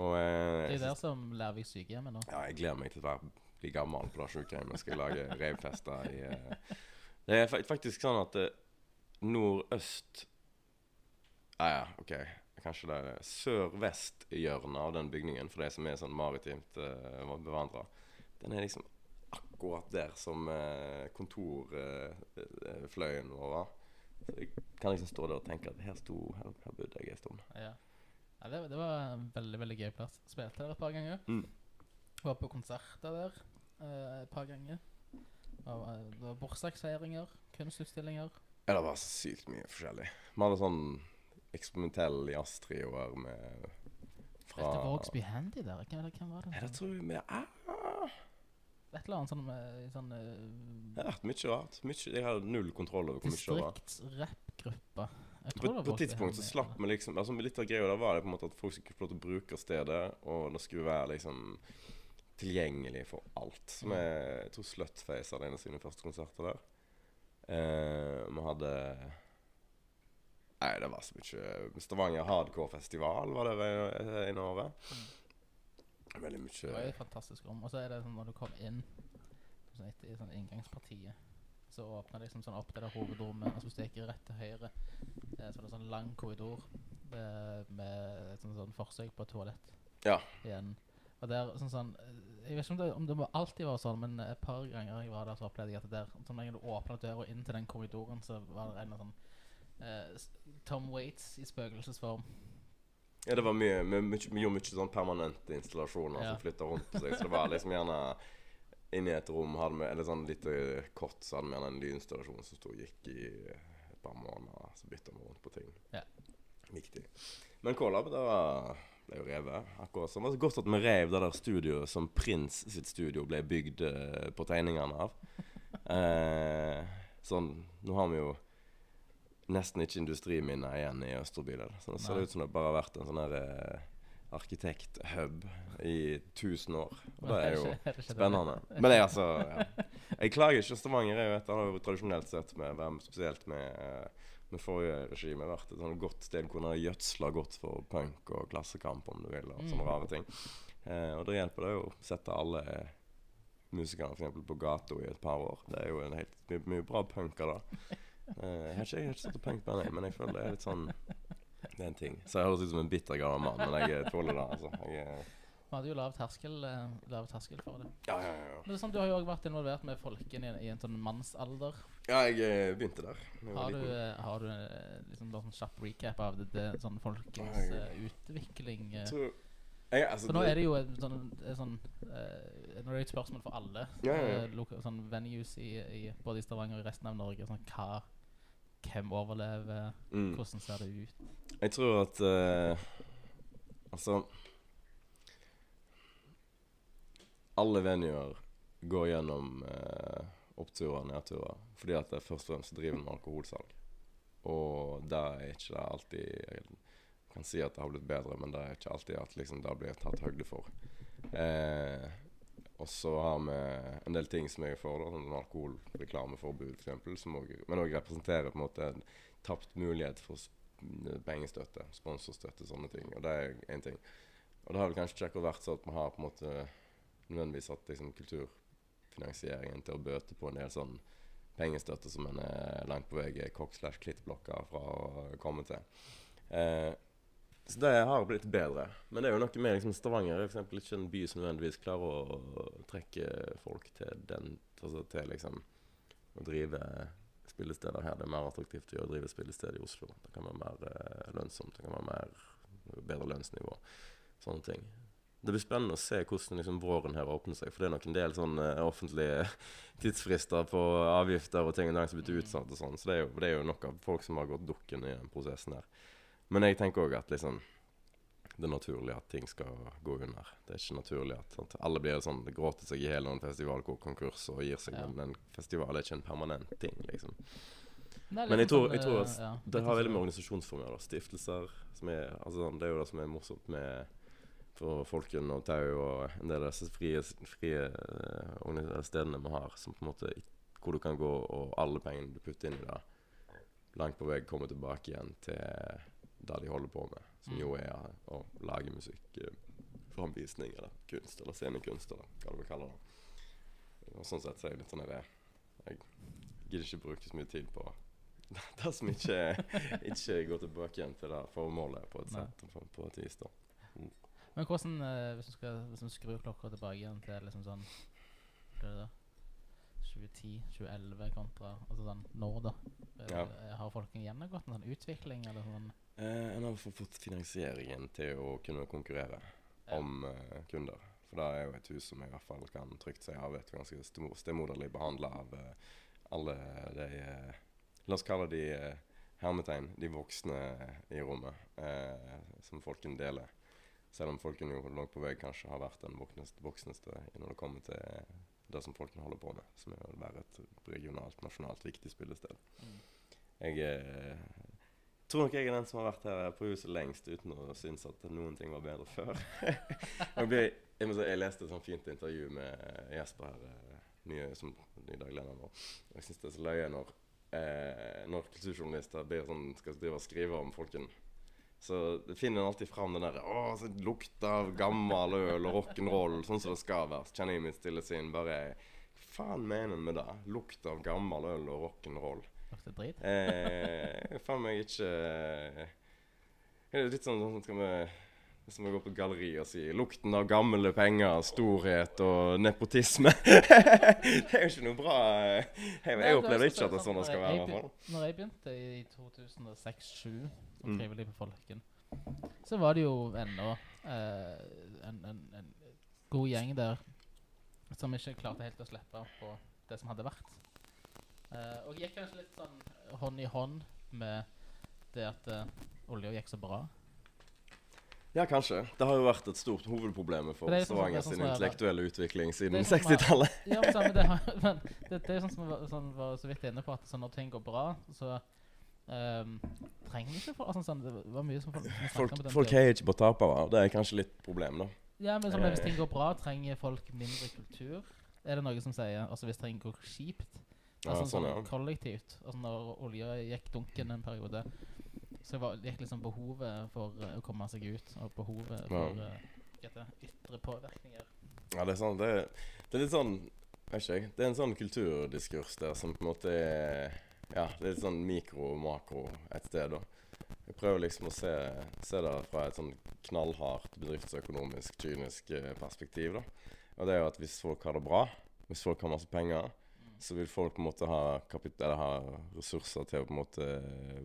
Og eh, Det er der som Lærvik sykehjem er nå. ja, jeg gleder meg til å være, bli gammel på det sykehjemmet. Skal lage revfester i eh, Det er faktisk sånn at eh, nordøst Ja, ja, OK. Kanskje det sør-vest-hjørnet av den bygningen, for de som er sånn maritimt uh, bevandra. Den er liksom akkurat der som uh, kontorfløyen vår var. Så jeg kan liksom stå der og tenke at her sto Her, her bodde jeg en stund. Ja. Ja, det, det var en veldig veldig gøy plass. Spilte der et par ganger. Mm. Var på konserter der eh, et par ganger. Og, eh, det var bursdagsfeiringer, kunstutstillinger. Ja, det var sykt mye forskjellig. Vi hadde sånn eksperimentell jazztrioer med fra Spilte Vågsby Handy der? Hvem, hvem var det? Ja, det tror jeg vi ah, Et eller annet sånn, med- sånn eh, Det har vært mye rart. Mye, jeg hadde null kontroll over hvor mye det var. distriktsrappgruppe. Jeg På, på et tidspunkt så slapp vi liksom altså Litt av greia der var det på en måte at folk skulle få lov til å bruke stedet, og det skulle være liksom tilgjengelig for alt. Så vi, jeg tror Slutface hadde en av sine første konserter der. Eh, vi hadde Nei, det var så mye Stavanger Hardcore Festival var det det ene året. Veldig Det var mye et fantastisk rom. Og så er det sånn når du kom inn sånn etter, i sånn inngangspartiet, så åpna det liksom sånn opp det der hovedrommet. Og så hvis du gikk rett til høyre, eh, så var det sånn lang korridor med, med et sånn, sånn forsøk på et toalett Ja. igjen. Og der, sånn, sånn, eh, jeg vet ikke om det, om det alltid var sånn, men et par ganger jeg var der, så opplevde jeg at det der, sånn, når du åpna døra inn til den korridoren, så var det en sånn eh, Tom Waits i spøkelsesform. Ja, det var mye Vi, mye, vi gjorde mye sånn permanente installasjoner Ja. som flytta rundt på seg. Så det var liksom gjerne Inni et rom hadde vi Eller sånn litt eh, kort så hadde vi gjerne en lydinstallasjon som sto og gikk i et par måneder. Så bytta vi rundt på ting. Ja. Viktig. Men K-Lab, det var ble jo revet. Akkurat som. Det var godt at vi rev det der studioet som Prins sitt studio ble bygd eh, på tegningene av. Eh, sånn Nå har vi jo nesten ikke industriminner igjen i Østerbyler. Så det ser Nei. ut som det bare har vært en sånn her eh, arkitekthub i 1000 år. Og det er jo spennende. Men det er altså ja. Jeg klager ikke. Stavanger er jo et av tradisjonelt sett, med, hvem- spesielt med, eh, med forrige regime, vært et sånn godt sted hvor en har gjødsla godt for punk og klassekamp, om du vil, og sånne Mm. rare ting. Eh, og det hjelper det jo å sette alle musikerne for eksempel på gata i et par år. Det er jo en helt mye, mye bra punker da. Eh, jeg har ikke jeg har ikke sett på med men jeg føler det er litt sånn Det er en ting. Så jeg høres ut som en bitter gammel mann, men jeg tåler det, altså. Jeg, er- Vi hadde jo lav terskel, eh, lav terskel for det. ja, ja, ja. Men det er sånn, Du har jo også vært involvert med folkene i, i en sånn mannsalder. ja, jeg eh, begynte der. jeg Har du, eh, har du eh, liksom sånn kjapp recap av det, det sånn folkens Oi. eh, utvikling? eh? tror jeg, altså, For nå er det jo et sånn, sånn uh, Nå er det et spørsmål for alle Ja, ja, ja. Uh, loka- sånn venues i, i, både i Stavanger og i resten av Norge. Sånn, hva, hvem overlever? mm. Hvordan ser det ut? Jeg tror at uh, Altså Alle venuer går gjennom uh, oppturer og nedturer fordi at det først og fremst driver med alkoholsalg. Og det er ikke det alltid Jeg kan si at det har blitt bedre, men det er ikke alltid at liksom, det blir tatt høyde for. Eh, og så har vi en del ting som jeg er for, da, sånn alkoholreklameforbud f.eks., men òg representerer på en måte en tapt mulighet for pengestøtte, sponsorstøtte, sånne ting. Og det er én ting. Og det har vel kanskje ikke akkurat vært sånn at vi har på en måte nødvendigvis hatt liksom, kulturfinansieringen til å bøte på en del sånn pengestøtte som en er langt på vei er kokk-slash-klittblokka fra å komme til. Eh, så det har blitt bedre. Men det er jo noe med liksom, Stavanger er for ikke en by som nødvendigvis klarer å trekke folk til den altså til liksom å drive spillesteder her. Det er mer attraktivt å drive spillested i Oslo. Det kan være mer eh, lønnsomt. Det kan være mer bedre lønnsnivå. Sånne ting. Det blir spennende å se hvordan liksom, våren her åpner seg. For det er nok en del sånn eh, offentlige tidsfrister på avgifter og ting som blitt utsatt. og sånn. Så det er, jo, det er jo nok av folk som har gått dukken i den prosessen her. Men jeg tenker òg at liksom det er naturlig at ting skal gå under. Det er ikke naturlig at sant? alle blir sånn gråter seg i hjel under en festival konkurs og gir seg. Ja. Men en festival er ikke en permanent ting, liksom. Men jeg tror, sånn, jeg tror at ja, det har veldig med organisasjonsformer da. Stiftelser som er altså, sånn, Det er jo det som er morsomt med for Folken og Tau og en del av disse frie, frie uh, stedene vi har, som på en måte hvor du kan gå og alle pengene du putter inn i det, langt på vei kommer tilbake igjen til det de holder på med, som jo er å lage musikk, eh, framvisning eller kunst, eller scenekunst, eller hva du vil kalle det. Og sånn sett så er jeg litt sånn der, Jeg gidder ikke bruke så mye tid på det som ikke, ikke går tilbake igjen til det formålet på et sett, på, på et vis. da. Men hvordan, eh, hvis du skal hvis du skrur klokka tilbake igjen til liksom sånn Hva er det da? 2010, 2011 kontra Altså sånn nå, da? Ja. Har folk gjennomgått en sånn utvikling, eller sånn? Eh, en har fått finansieringen til å kunne konkurrere Ja. om eh, kunder. For det er jo et hus som i hvert fall kan trygt si har vært ganske stemo- stemoderlig behandla av eh, alle de eh, La oss kalle de eh, hermetegn, de voksne i rommet, eh, som folken deler. Selv om folken jo langt på vei kanskje har vært den voksneste, voksneste når det kommer til det som folken holder på med, som er å være et regionalt, nasjonalt viktig spillested. Mm. Jeg eh, tror nok jeg er den som har vært her på huset lengst uten å synes at noen ting var bedre før. jeg, ble, jeg, si, jeg leste et sånt fint intervju med eh, Jesper her, eh, nye, som ny dagleder nå. Jeg syns det er så løye når, eh, når kulturjournalister blir sånn, skal drive og skrive om folken. Så finner en alltid fram den der Å, så lukt av gammel øl og rock'n'roll, sånn som det skal være. Så kjenner jeg mitt stille sinn bare Hva faen mener en med det? Lukt av gammel øl og rock'n'roll. Lukter drit? Eh, faen meg ikke eh, Det er litt sånn, sånn skal vi hvis vi går på galleri og sier 'lukten av gamle penger, storhet og nepotisme'. det er jo ikke noe bra eh. Jeg, jeg er ikke at det er sånn det skal være. Når jeg begynte i 2006-2007 som trivelig frivillig på Folken, så var det jo ennå eh, en, en, en god gjeng der som ikke klarte helt å slippe på det som hadde vært. Eh, og gikk kanskje litt sånn hånd i hånd med det at eh, olja gikk så bra. Ja, kanskje. Det har jo vært et stort hovedproblem for sånn Stavanger er sånn sin som intellektuelle utvikling siden er sånn som jeg- 60-tallet. Ja, men, sånn, det, har- men det, det er sånn som vi var, sånn, var så vidt inne på, at sånn, når ting går bra, så ehm, trenger ikke folk altså, sånn, Det var mye som folk, som Folk, folk heier ikke på tapere. Det er kanskje litt problem, da. Ja, men sånn, Hvis Eh. ting går bra, trenger folk mindre kultur? Er det noe som sier Altså hvis ting går kjipt? Ja, Altså sånn, sånn ja. kollektivt. Altså Når olja gikk dunken en periode, så var, gikk liksom behovet for eh, å komme seg ut, og behovet for Ja. eh, hva ytre påvirkninger. Ja, det er sånn Det, det er litt sånn Vet ikke jeg. Det er en sånn kulturdiskurs der som på en måte er Ja, det er litt sånn mikro og makro et sted, da. Jeg prøver liksom å se, se det fra et sånn knallhardt bedriftsøkonomisk, kynisk eh, perspektiv, da. Og det er jo at hvis folk har det bra, hvis folk har masse penger, så vil folk på en måte ha, ha ressurser til å på en måte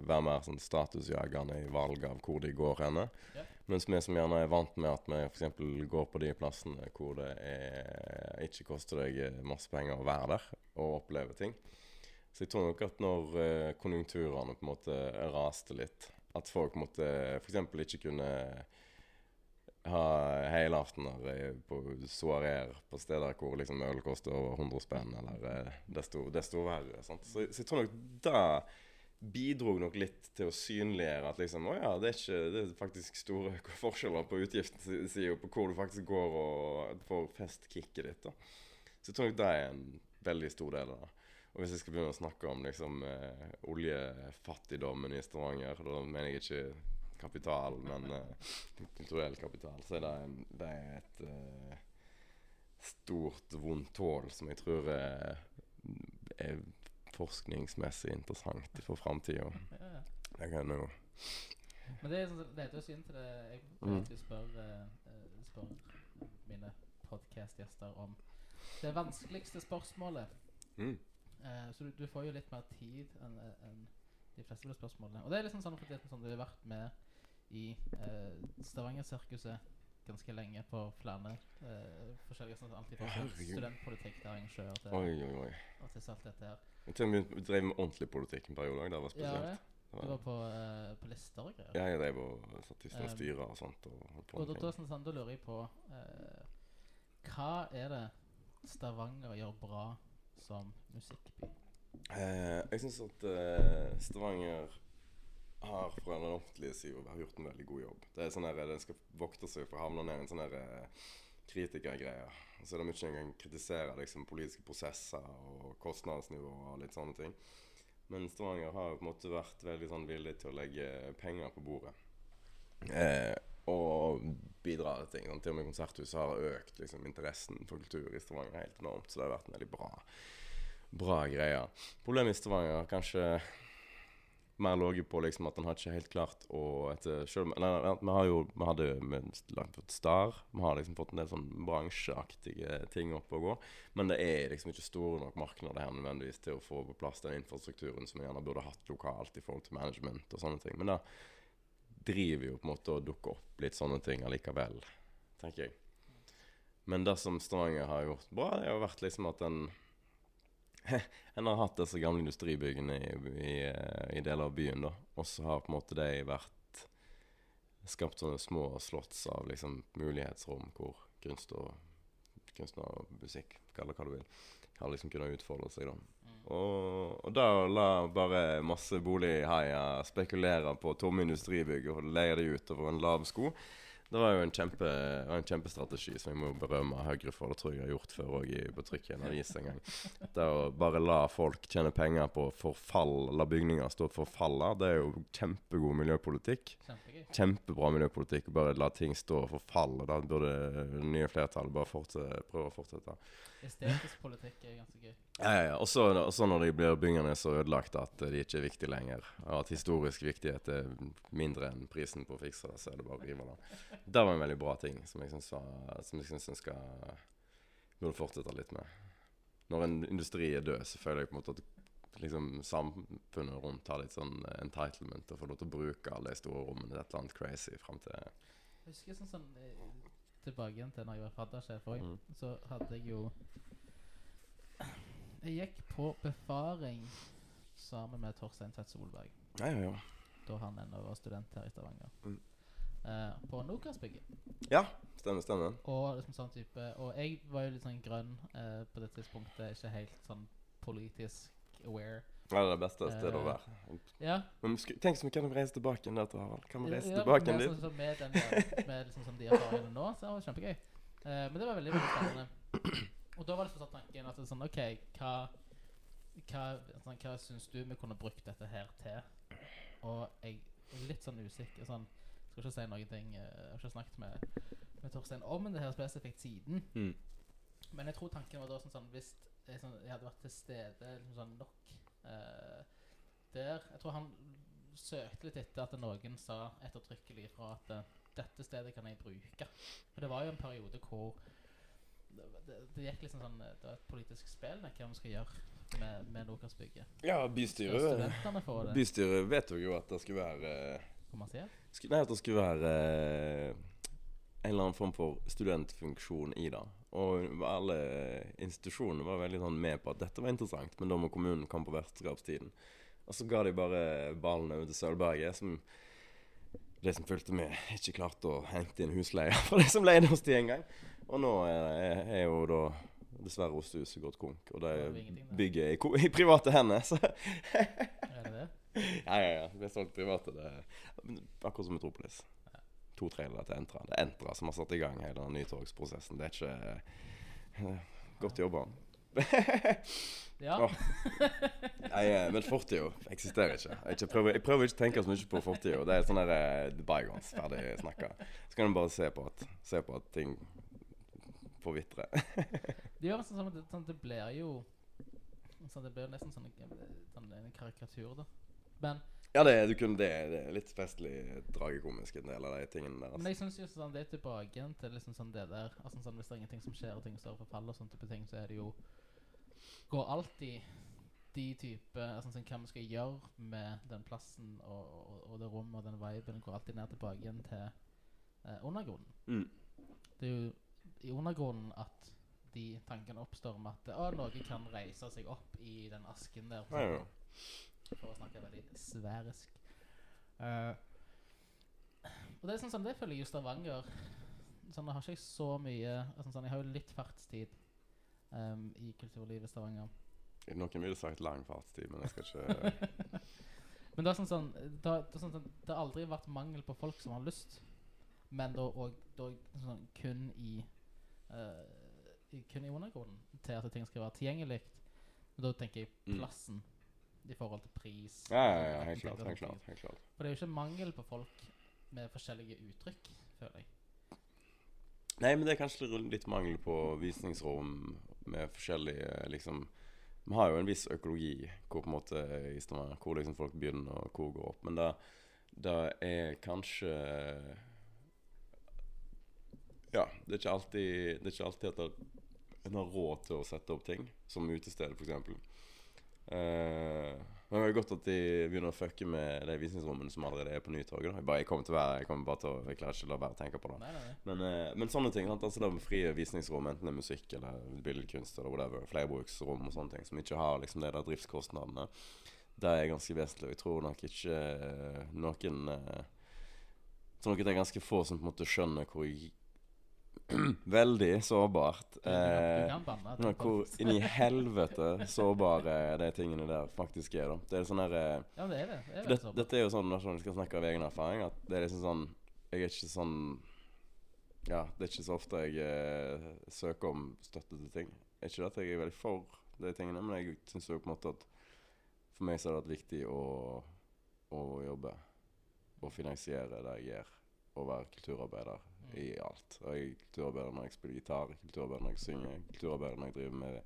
være mer sånn statusjagende i valget av hvor de går henne. Ja. Mens vi som gjerne er vant med at vi f.eks. går på de plassene hvor det er, ikke koster deg masse penger å være der og oppleve ting. Så jeg tror nok at når eh, konjunkturene på en måte raste litt, at folk måtte f.eks. ikke kunne ha helaftener eh, på soareer på steder hvor liksom øl koster over 100 spenn, eller eh, desto, desto verre. Så, så jeg tror nok det bidro nok litt til å synliggjøre at liksom, å ja, det er, ikke, det er faktisk store forskjeller på utgiftssida på hvor du faktisk går og får festkicket ditt. da. Så jeg tror nok det er en veldig stor del av det. Og hvis jeg skal begynne å snakke om liksom, eh, oljefattigdommen i Stavanger, da mener jeg ikke kapital, men eh, kulturell kapital, så er det, en, det er et eh, stort, vondt hull som jeg tror er, er forskningsmessig interessant for framtida. Det kan jo Men det sånn, det heter jo synd til det Jeg Mm. alltid spør, eh, eh, spør mine podcast-gjester om det vanskeligste spørsmålet. mm. Eh, så du, du får jo litt mer tid enn en de fleste av de spørsmålene. Og det er liksom sånn fordi sånn, du har vært med i eh, Stavanger-sirkuset ganske lenge på flere eh, forskjellige sånn, Alt fra Ja, studentpolitikk til arrangør til, Oi, oi, oi. og til alt dette her. Jeg tror vi drev med ordentlig politikk en periode. Det var spesielt. Ja, Det Du var- på, uh, på lister og greier. Ja, jeg drev og satt i styret Um, styrer og sånt. Og Og da, da, sånn, da lurer jeg på uh, Hva er det Stavanger gjør bra som musikkby? Eh, jeg syns at eh, Stavanger har fra den offentlige sida gjort en veldig god jobb. Det er sånn Den skal vokte seg for å havne ned i en sånn eh, kritikergreie. Så er det mye en kan liksom, politiske prosesser og kostnadsnivå og litt sånne ting. Men Stavanger har på en måte vært veldig sånn villig til å legge penger på bordet. Eh, og bidra til ting. Til og med Konserthuset har økt liksom, interessen for kultur i Stavanger helt enormt. Så det har vært en veldig bra, bra greie. Problemet i Stavanger har kanskje mer ligget på liksom at har ikke helt klart å Vi har jo Vi hadde langt fått Star. Vi har liksom fått en del sånn bransjeaktige ting opp og gå. Men det er liksom ikke store nok markeder her nødvendigvis til å få på plass den infrastrukturen som vi gjerne burde hatt lokalt i forhold til management og sånne ting. Men da driver jo på en måte og dukker opp litt sånne ting allikevel, tenker jeg. Men det som Stavanger har gjort bra, det har vært liksom at en En har hatt disse gamle industribyggene i, i, eh, i deler av byen, da. Og så har på en måte de vært Skapt sånne små slotts av liksom mulighetsrom hvor kunst og kunstner og musikk, kall det hva du vil, har liksom kunnet utfolde seg, da. Og, og da la bare masse bolighaier spekulere på tomme industribygg og leie de ut over en lav sko. Det var jo en, kjempe, en kjempestrategi som jeg må berømme Høyre for. Det tror jeg jeg har gjort før òg på trykk i en avis en gang. Det å bare la folk tjene penger på forfall, la bygninger stå og forfalle, det er jo kjempegod miljøpolitikk. Kjempegøy. Kjempebra miljøpolitikk. Bare la ting stå og forfalle. Da burde det nye flertallet bare fortsette, prøve å fortsette. Estetisk politikk er ganske gøy. Ja, ja, ja. Og så når de blir bygningene så ødelagt at de ikke er viktige lenger, og at historisk viktighet er mindre enn prisen på å fikse det, så er det bare å rive det. Det var en veldig bra ting som jeg syns en skal burde fortsette litt med. Når en industri er død, så føler jeg på en måte at liksom samfunnet rundt har litt sånn entitlement og får lov til å bruke alle de store rommene til et eller annet crazy fram til Jeg husker sånn, sånn Tilbake igjen til når jeg var faddersjef òg, Mm. så hadde jeg jo Jeg gikk på befaring sammen med Torstein Tvedt Solberg, Ja, ja, ja. da han ennå var student her i Stavanger. Mm. Eh, på Nokas-bygget. Ja, stemmer, stemmer. Og liksom sånn type Og jeg var jo litt sånn grønn eh, på det tidspunktet, ikke helt sånn politisk aware. Ja, det er det beste stedet å Eh, være. Ja, Men sku- tenk så vi kan reise tilbake igjen der til Harald. Kan vi reise Ja, tilbake igjen dit? Sånn, med, den, der- med liksom, sånn, de erfaringene nå, så var det kjempegøy. Eh, men det var veldig, veldig spennende. Og da var det sånn tanken at det er sånn OK, hva hva, sånn, syns du vi kunne brukt dette her til? Og jeg er litt sånn usikker. Sånn, skal ikke si noen ting eh, Jeg har ikke snakket med, med Torstein om det her spesifikt siden. Mm. Men jeg tror tanken var da sånn, sånn Hvis jeg, sånn, jeg hadde vært til stede liksom sånn nok eh, der Jeg tror han søkte litt etter at noen sa ettertrykkelig ifra at eh, dette stedet kan jeg bruke. For det var jo en periode hvor det, det, det gikk liksom sånn Det var et politisk spill hva vi skal gjøre med, med Nokas-bygget. Ja, bystyret Bystyret vedtok jo at det skulle være eh, kommersielt? sku- Nei, at det skulle være eh, en eller annen form for studentfunksjon i det. Og alle institusjonene var veldig sånn med på at dette var interessant, men da må kommunen komme på vertskapstiden. Og så ga de bare ballen over til Sølvberget, som de som fulgte med, ikke klarte å hente inn husleie for de som leide hos de en gang. Og nå er, er jo da dessverre Ostehuset gått konk, og Det det bygget er i, i private hender. Så Er det det? Ja, ja, ja. Det er solgt private. Det er akkurat som Metropolis. To trailere til Entra. Det er Entra som har satt i gang hele den nytogsprosessen. Det er ikke eh, Godt jobba. Ja. oh. Nei, eh, men fortida eksisterer ikke. Jeg, prøver, jeg prøver ikke å tenke så mye på fortida. Det er sånn der eh, bygons, ferdig snakka. Så kan du bare se på at, se på at ting forvitrer. Det gjør sånn, sånn, at det, sånn, det blir jo sånn, Det blir nesten sånn, sånn en karikatur, da. Men, Ja, det, du kunne, det, det er litt festlig tragikomisk, en del av de tingene der. men Altså. jeg syns jo sånn, det er tilbake til liksom sånn det der altså, sånn, Hvis det er ingenting som skjer, og ting står for fall og sånne type ting, så er det jo Går alltid de type altså, sånn, Hva vi skal gjøre med den plassen og, og, og det rommet og den viben, går alltid ned tilbake igjen til eh, undergrunnen. Mm. Det er jo i undergrunnen at de tankene oppstår om at å, noe kan reise seg opp i den asken der. Ja, ja. For å snakke veldig sværisk. Uh, og det er sånn, som det føler jeg jo Stavanger Sånn, Nå har ikke jeg så mye sånn, sånn, Jeg har jo litt fartstid um, i kulturlivet i Stavanger. Noen ville sagt lang fartstid, men jeg skal ikke Men det sånn, sånn, det, har- det, sånn, sånn, det har aldri vært mangel på folk som har lyst. Men da og, da, sånn, kun i uh, Kun i undergrunnen til at ting skal være tilgjengelig. Da tenker jeg Mm. I forhold til pris. Ja, ja, ja, helt klart. Helt klart, helt klart. For det er jo ikke mangel på folk med forskjellige uttrykk, føler jeg. Nei, men det er kanskje litt mangel på visningsrom med forskjellige liksom Vi har jo en viss økologi hvor på en måte i Stavanger Hvor liksom folk begynner og hvor går opp. Men det, det er kanskje Ja, det er ikke alltid Det er ikke alltid at en har råd til å sette opp ting, som utested f.eks. Uh, men det er godt at de begynner å fucke med de visningsrommene som allerede er på Nytorget. Jeg, bare, jeg kommer til å være Jeg kommer bare til å Jeg klarer ikke å la være å tenke på det. Nei, nei. Men, eh, men sånne ting, sant? altså det med frie visningsrom, enten det er musikk eller billedkunst eller whatever, flerbruksrom og sånne ting, som ikke har liksom de der driftskostnadene, det er ganske vesentlig. Og jeg tror nok ikke eh, noen eh, Jeg tror nok det er ganske få som på en måte skjønner hvor Veldig sårbart. Eh, nå, hvor inn i helvete sårbare de tingene der faktisk er, da. Det er sånn her eh, Ja, det er det. det, er det, dette er jo sånn når jeg skal snakke av egen erfaring, at det er liksom sånn Jeg er ikke sånn Ja, det er ikke så ofte jeg eh, søker om støtte til ting. Det er Ikke det at jeg er veldig for de tingene, men jeg syns jo på en måte at for meg så har det vært viktig å, å jobbe og finansiere det jeg gjør. Å være kulturarbeider i alt. Og jeg er kulturarbeider når jeg spiller gitar, kulturarbeider når jeg synger, kulturarbeider når jeg driver med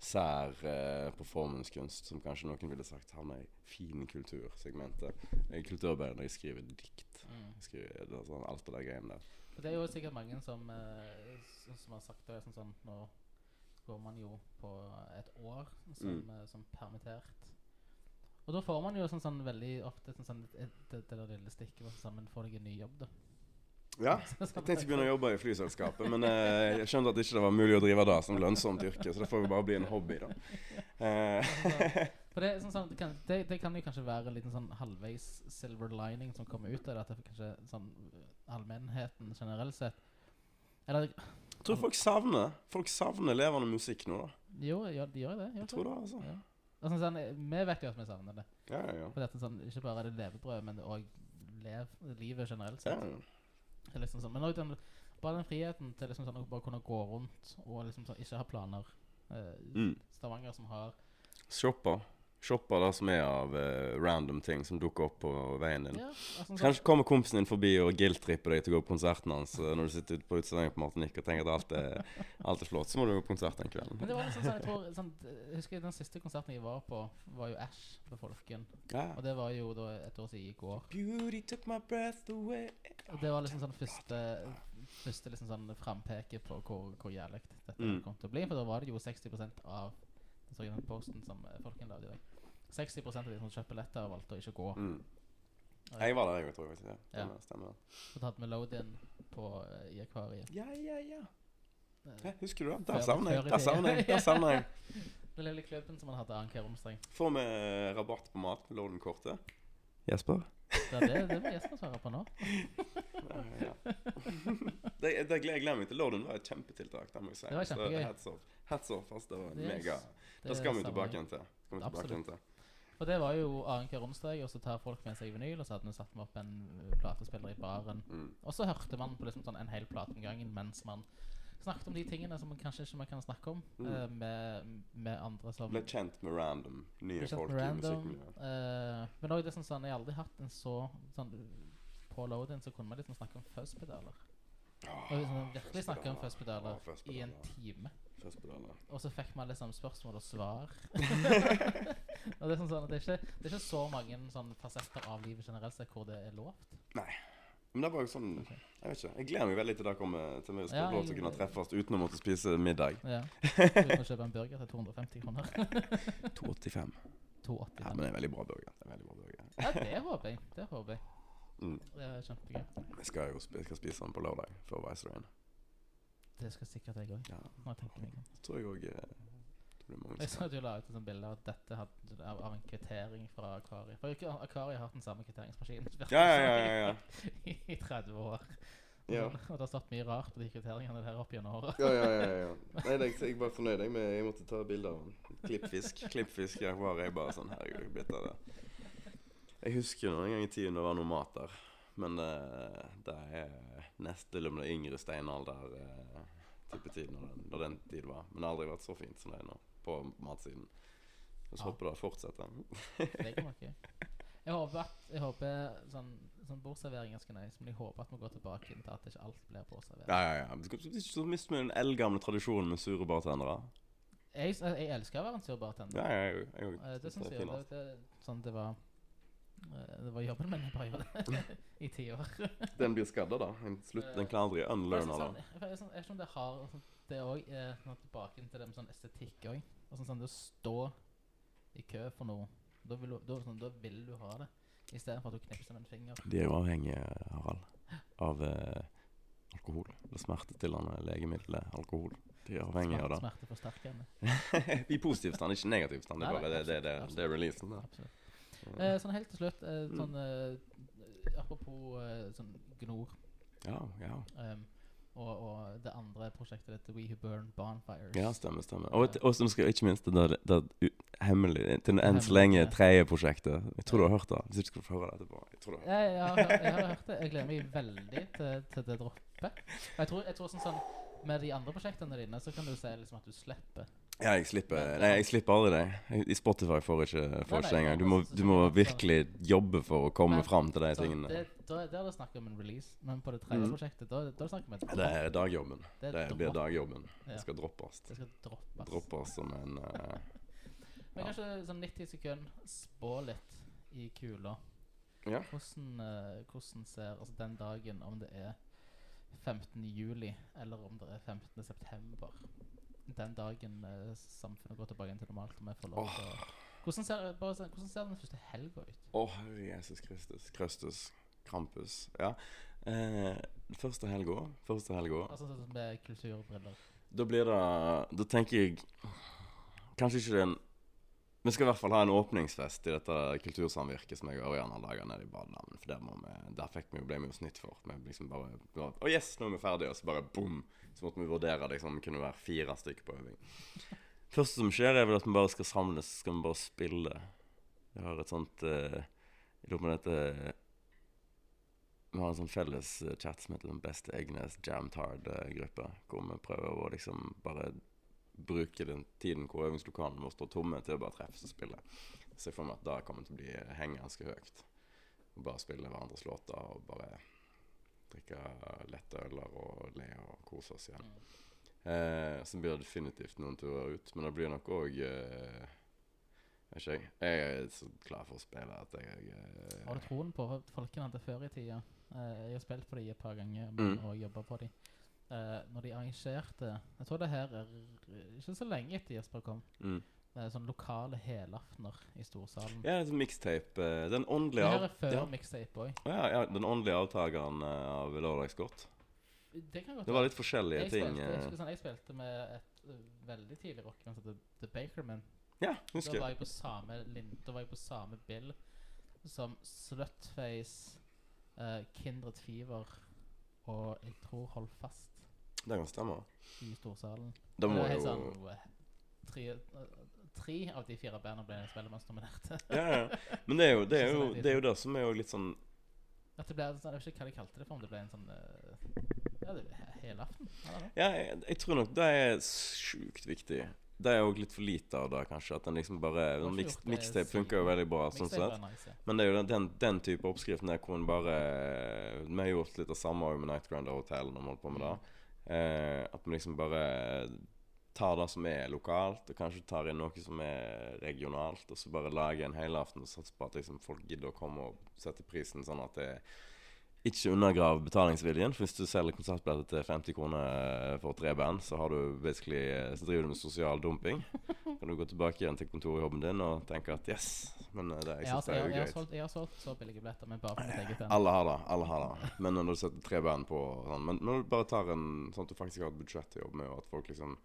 sær eh, performancekunst, som kanskje noen ville sagt havner i finkultursegmentet. Jeg er kulturarbeider når jeg skriver dikt. Mm. Jeg skriver det er sånn, alt det der greiene der. Det er jo sikkert mange som, eh, som, har sagt det sånn, sånn nå går man jo på et år som, Mm. eh, som permittert. Og da får man jo sånn, sånn veldig ofte sånn, sånn, et, det, det der lille stikket hvor man får deg en ny jobb, da. Ja. Jeg tenkte å begynne å jobbe i flyselskapet, men eh, jeg skjønte at ikke det var mulig å drive det som lønnsomt yrke, så det får jo bare bli en hobby, da. Eh, For det, sånn, sånn, det, kan, det, det kan jo kanskje være en liten sånn halvveis silver lining som kommer ut av det. At det er kanskje sånn allmennheten generelt sett Eller jeg tror folk savner Folk savner levende musikk nå, da. jo, ja, de gjør det. Gjør Jeg tror det, altså. Ja. Altså, sånn, vi vet jo at vi savner det. Ja, ja, ja. Dette, sånn, ikke bare er det levebrød, men det òg lev, livet generelt sett. ja. Er Liksom sånn. Men den, bare den friheten til liksom sånn, å bare kunne gå rundt og liksom sånn, ikke ha planer. Eh, Mm. Stavanger som har Shopper. Shopper det som er av eh, random ting som dukker opp på veien din. ja, altså, sånn, Kanskje kommer kompisen din forbi og guilt-tripper deg til å gå på konserten hans eh, når du sitter ute på uteserveringen på Martinique og tenker at alt er, alt er flott. Så må du gå på konsert den kvelden. Men det var liksom sånn, jeg tror sånn, Jeg husker den siste konserten jeg var på, var jo Ash på Folken. Ja. Og det var jo da et år siden i går. Beauty took my breath away. Og det var liksom sånn første Første liksom sånn frampeket på hvor, hvor jævlig dette Mm. kom til å bli. For da var det jo 60% av den posten som eh, Folken la i dag. 60 av de som kjøpte billetter, valgte å ikke gå. Mm. Jeg var der, jeg tror jeg. faktisk, Ja. Ja. Stemmer. Så tatt vi load-in på, eh, i akvariet. Ja, ja, ja. Eh, Hæ, husker du det? Der savner jeg. Der savner jeg. Der savner jeg. Den lille klubben som man hadde annenhver omstreng. Får vi rabatt på mat med Loden-kortet? Jesper? Det, er det, det må Jesper svare på nå. Ja, ja. det, det, jeg gleder meg til. Loden var et kjempetiltak. Det må jeg si. Det var Så kjempegøy. Hats off. Hats off, ass. Det var Det- mega. det Det skal vi tilbake igjen til. Absolutt. Og det var jo annenhver onsdag, og så tar folk med seg vinyl, og så hadde vi satt med opp en uh, platespiller i baren. Mm. Og så hørte man på liksom sånn en hel plate om gangen mens man snakket om de tingene som man kanskje ikke man kan snakke om Mm. uh, med, med andre som Ble kjent med random nye folk random, i musikkmiljøet. Uh, men også det som sånn jeg aldri hatt en så sånn, På load-in så kunne man liksom snakke om fuzzpedaler. Og liksom virkelig snakke om fuzzpedaler oh, i en time. Og så fikk man liksom spørsmål og svar. og det er sånn sånn at det er ikke, det er ikke så mange sånn fasetter av livet generelt sett hvor det er lovt. Men det er bare sånn Jeg vet ikke. Jeg gleder meg veldig til det kommer til vi skal Ja, få lov til å kunne treffes uten å måtte spise middag. Ja. Uten å kjøpe en burger til 250 kroner. 285. 285. Ja, men det er en veldig bra burger. Det er veldig bra burger. Ja, det håper jeg. Det håper jeg. Mm. Det er kjempegøy. Jeg skal jo sp jeg skal spise den på lørdag før Viceroyen. Det skal sikkert jeg òg. Ja, Når jeg tenker meg om. tror jeg òg det blir mange Jeg som at du la ut et sånt bilde av dette hadde, av, av en kvittering fra Akari. For Akari har hatt den samme kvitteringsmaskinen Ja, ja, ja. i, i 30 år. Ja. Og, det har stått mye rart på de kvitteringene der opp gjennom året. Ja, ja, ja, ja. Nei, jeg, jeg var fornøyd jeg, med Jeg måtte ta bilde av den. Klippfisk. Klippfisk i akvariet. jeg bare sånn Herregud, jeg er blitt av det. Jeg husker jo en gang i tiden det var noe mat der. Men eh, det er nest til og er yngre steinalder uh, type tid når den, når den tid var. Men det har aldri vært så fint som det er nå på matsiden. Så Ja. håper det fortsetter. Det kan. Jeg håper at Jeg håper sånn, sånn bordservering er nice, men jeg håper at vi går tilbake til at ikke alt blir bordservering. Ja, ja, ja. Så mister vi den eldgamle tradisjonen med sure bartendere. Jeg, jeg elsker å være en sur bartender. Ja, ja, jeg, jeg, Eh, det syns jeg. Det, det, sånn det var eh, Det var jobben min I ti år. Den blir skadda, da. En slutt, den kan aldri unlearne det. sånn, jeg, sånn, jeg vet ikke om det har sånn, Det òg tilbake til det med sånn estetikk òg. Sånn, sånn, det å stå i kø for noe, da vil du, da, sånn, da vil du ha det. Istedenfor at du knipser med en finger. De er jo avhengige, Harald, av eh, alkohol. Det smertetillende legemiddelet alkohol. De er avhengige av det. Smerteforsterkende. I positiv stand, ikke negativ stand. Det er bare det, det, det, det, det er releasen. Da. Absolutt. Eh, sånn helt til slutt, eh, Mm. sånn eh, Apropos eh, sånn gnor Ja, ja. ehm, og, og det andre prosjektet ditt, We Who Burn Bonfires. Ja, stemmer, stemmer. Og, et- og som skal ikke minst det der, det u- hemmelige Til enn så Hemmelige. lenge tredje prosjektet. Jeg tror du har hørt det. Hvis ikke skal du få høre det etterpå. Jeg tror du har Jeg, jeg, har, hørt- jeg har hørt det. Jeg gleder meg veldig til, til det droppet. Jeg tror, jeg tror sånn, sånn Med de andre prosjektene dine så kan du si liksom at du slipper. Ja, jeg slipper Nei, jeg slipper aldri det. I Spotify får jeg ikke, får ikke engang. Du må, altså, du må virkelig jobbe for å komme Men- fram til de tingene. det, da, der er det snakk om en release, men på det tredje mm. prosjektet, da, da er det snakk om en. Det er dagjobben. Det Det blir dagjobben. Ja. Det skal droppes. Det skal droppes. Droppes som en uh, Men kanskje sånn 90 sekunder spå litt i kula. Ja. Hvordan, uh, hvordan ser altså den dagen, om det er 15. juli eller om det er 15. september den dagen eh, samfunnet går tilbake til normalt og vi får lov til å hvordan ser, bare, sånn- hvordan ser den første helga ut? Å, herre Jesus Kristus. Kristus. Krampus. Ja. Eh, første helga Første helga Altså sånn med kulturbriller. Da blir det Da tenker jeg Kanskje ikke det en Vi skal i hvert fall ha en åpningsfest i dette kultursamvirket som jeg og Ørjan har laga nede i Badeland. For der, må vi, der fikk vi, ble vi jo snitt for. Vi liksom bare bare, Å yes, nå er vi ferdige. Og så bare bom! Så måtte vi vurdere liksom, det kunne være fire stykker på øving. første som skjer, er vel at vi bare skal samles, så skal vi bare spille. Vi har et sånt eh, Jeg lurer på om dette Vi har en sånn felles eh, chat som heter Den Beste Egnes Jamtard-gruppe. Hvor vi prøver å liksom bare bruke den tiden hvor øvingslokalene våre står tomme, til å bare treffes og spille. Så jeg får meg at det kommer til å bli henge ganske høyt. Og bare spille hverandres låter og bare drikke lette øler og le og kose oss igjen. Eh, så blir det definitivt noen turer ut, men det blir nok òg eh, ikke jeg. Jeg er så klar for å spille at jeg eh, Har du troen på folkene hadde før i tida? Eh, jeg har spilt på dem et par ganger men, Mm. og jobba på dem. Eh, når de arrangerte Jeg tror det her er ikke så lenge etter Jesper kom. mm. Det sånn lokale helaftener i storsalen. Ja, det en mixtape. eh, Den Det åndelige her av- er før ja. mixtape òg. Ja, ja, den åndelige avtakeren eh, av Lørdagsgodt. Det kan godt Det var litt forskjellige jeg ting. Spilte, jeg, eh. husker sånn, jeg spilte med et uh, veldig tidlig rockeband som heter The Bakerman. Ja, Da husker var jeg. jeg på samme Da var jeg på samme bill som Slutface, uh, Kindred Fever og jeg tror Hold Fast Det kan stemme. i storsalen. Da må det jo sånn tre, tre av de fire bandene ble Spellemannsnominerte. ja, ja. Men det er jo det, er jo, det, er jo det som er jo litt sånn At det ble, sånn, jeg vet ikke hva de kalte det for, om det ble en sånn uh, Ja, det ble helaften. Ja, jeg, jeg tror nok det er sjukt viktig. Det er òg litt for lite av det, kanskje. At den liksom bare det Mixtape funker jo veldig bra. sånn sett nice, ja. Men det er jo den, den, type oppskriften der hvor en bare Vi har gjort litt av samme med Night Grinder Hotel når vi holder på med det. Eh, at vi liksom bare tar det som er lokalt, og kanskje tar inn noe som er regionalt, og så bare lager en helaften og satser på at liksom folk gidder å komme og sette prisen sånn at det ikke undergraver betalingsviljen. For hvis du selger konsertbilletter til 50 kroner for tre band, så, har du så driver du med sosial dumping. Kan du gå tilbake igjen til kontorjobben din og tenke at yes, men eh, det, jeg synes er jeg, jo jeg, har greit. jeg har solgt så billige billetter, men bare for mitt eget band. Alle har det. alle har det Men når du setter tre band på sånn, Men når du bare tar en sånn at du faktisk har et budsjett å jobbe med, og at folk liksom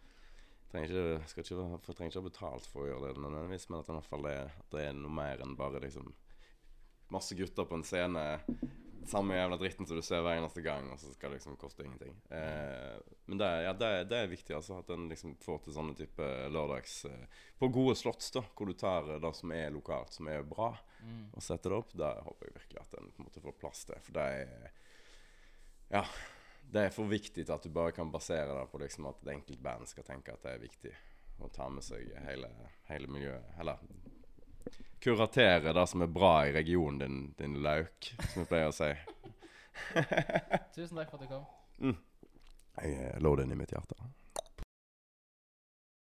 trenger ikke, skal ikke, for, trenger ikke ha betalt for å gjøre det nødvendigvis, men at det i hvert fall er, at det er noe mer enn bare liksom masse gutter på en scene. Samme jævla dritten som du ser hver eneste gang, og så skal det liksom koste ingenting. Eh, men det, ja, det, det er viktig, altså. At en liksom får til sånne type lørdags eh, På gode slotts, da, hvor du tar eh, det som er lokalt, som er bra, Mm. og setter det opp. Der håper jeg virkelig at en på en måte får plass til. For det er Ja. Det er for viktig til at du bare kan basere det på liksom at et enkelt band skal tenke at det er viktig. å ta med seg hele, hele miljøet. Eller kuratere det som er bra i regionen din, din lauk, som vi pleier å si. Tusen takk for at du kom. Jeg lå den i mitt hjerte.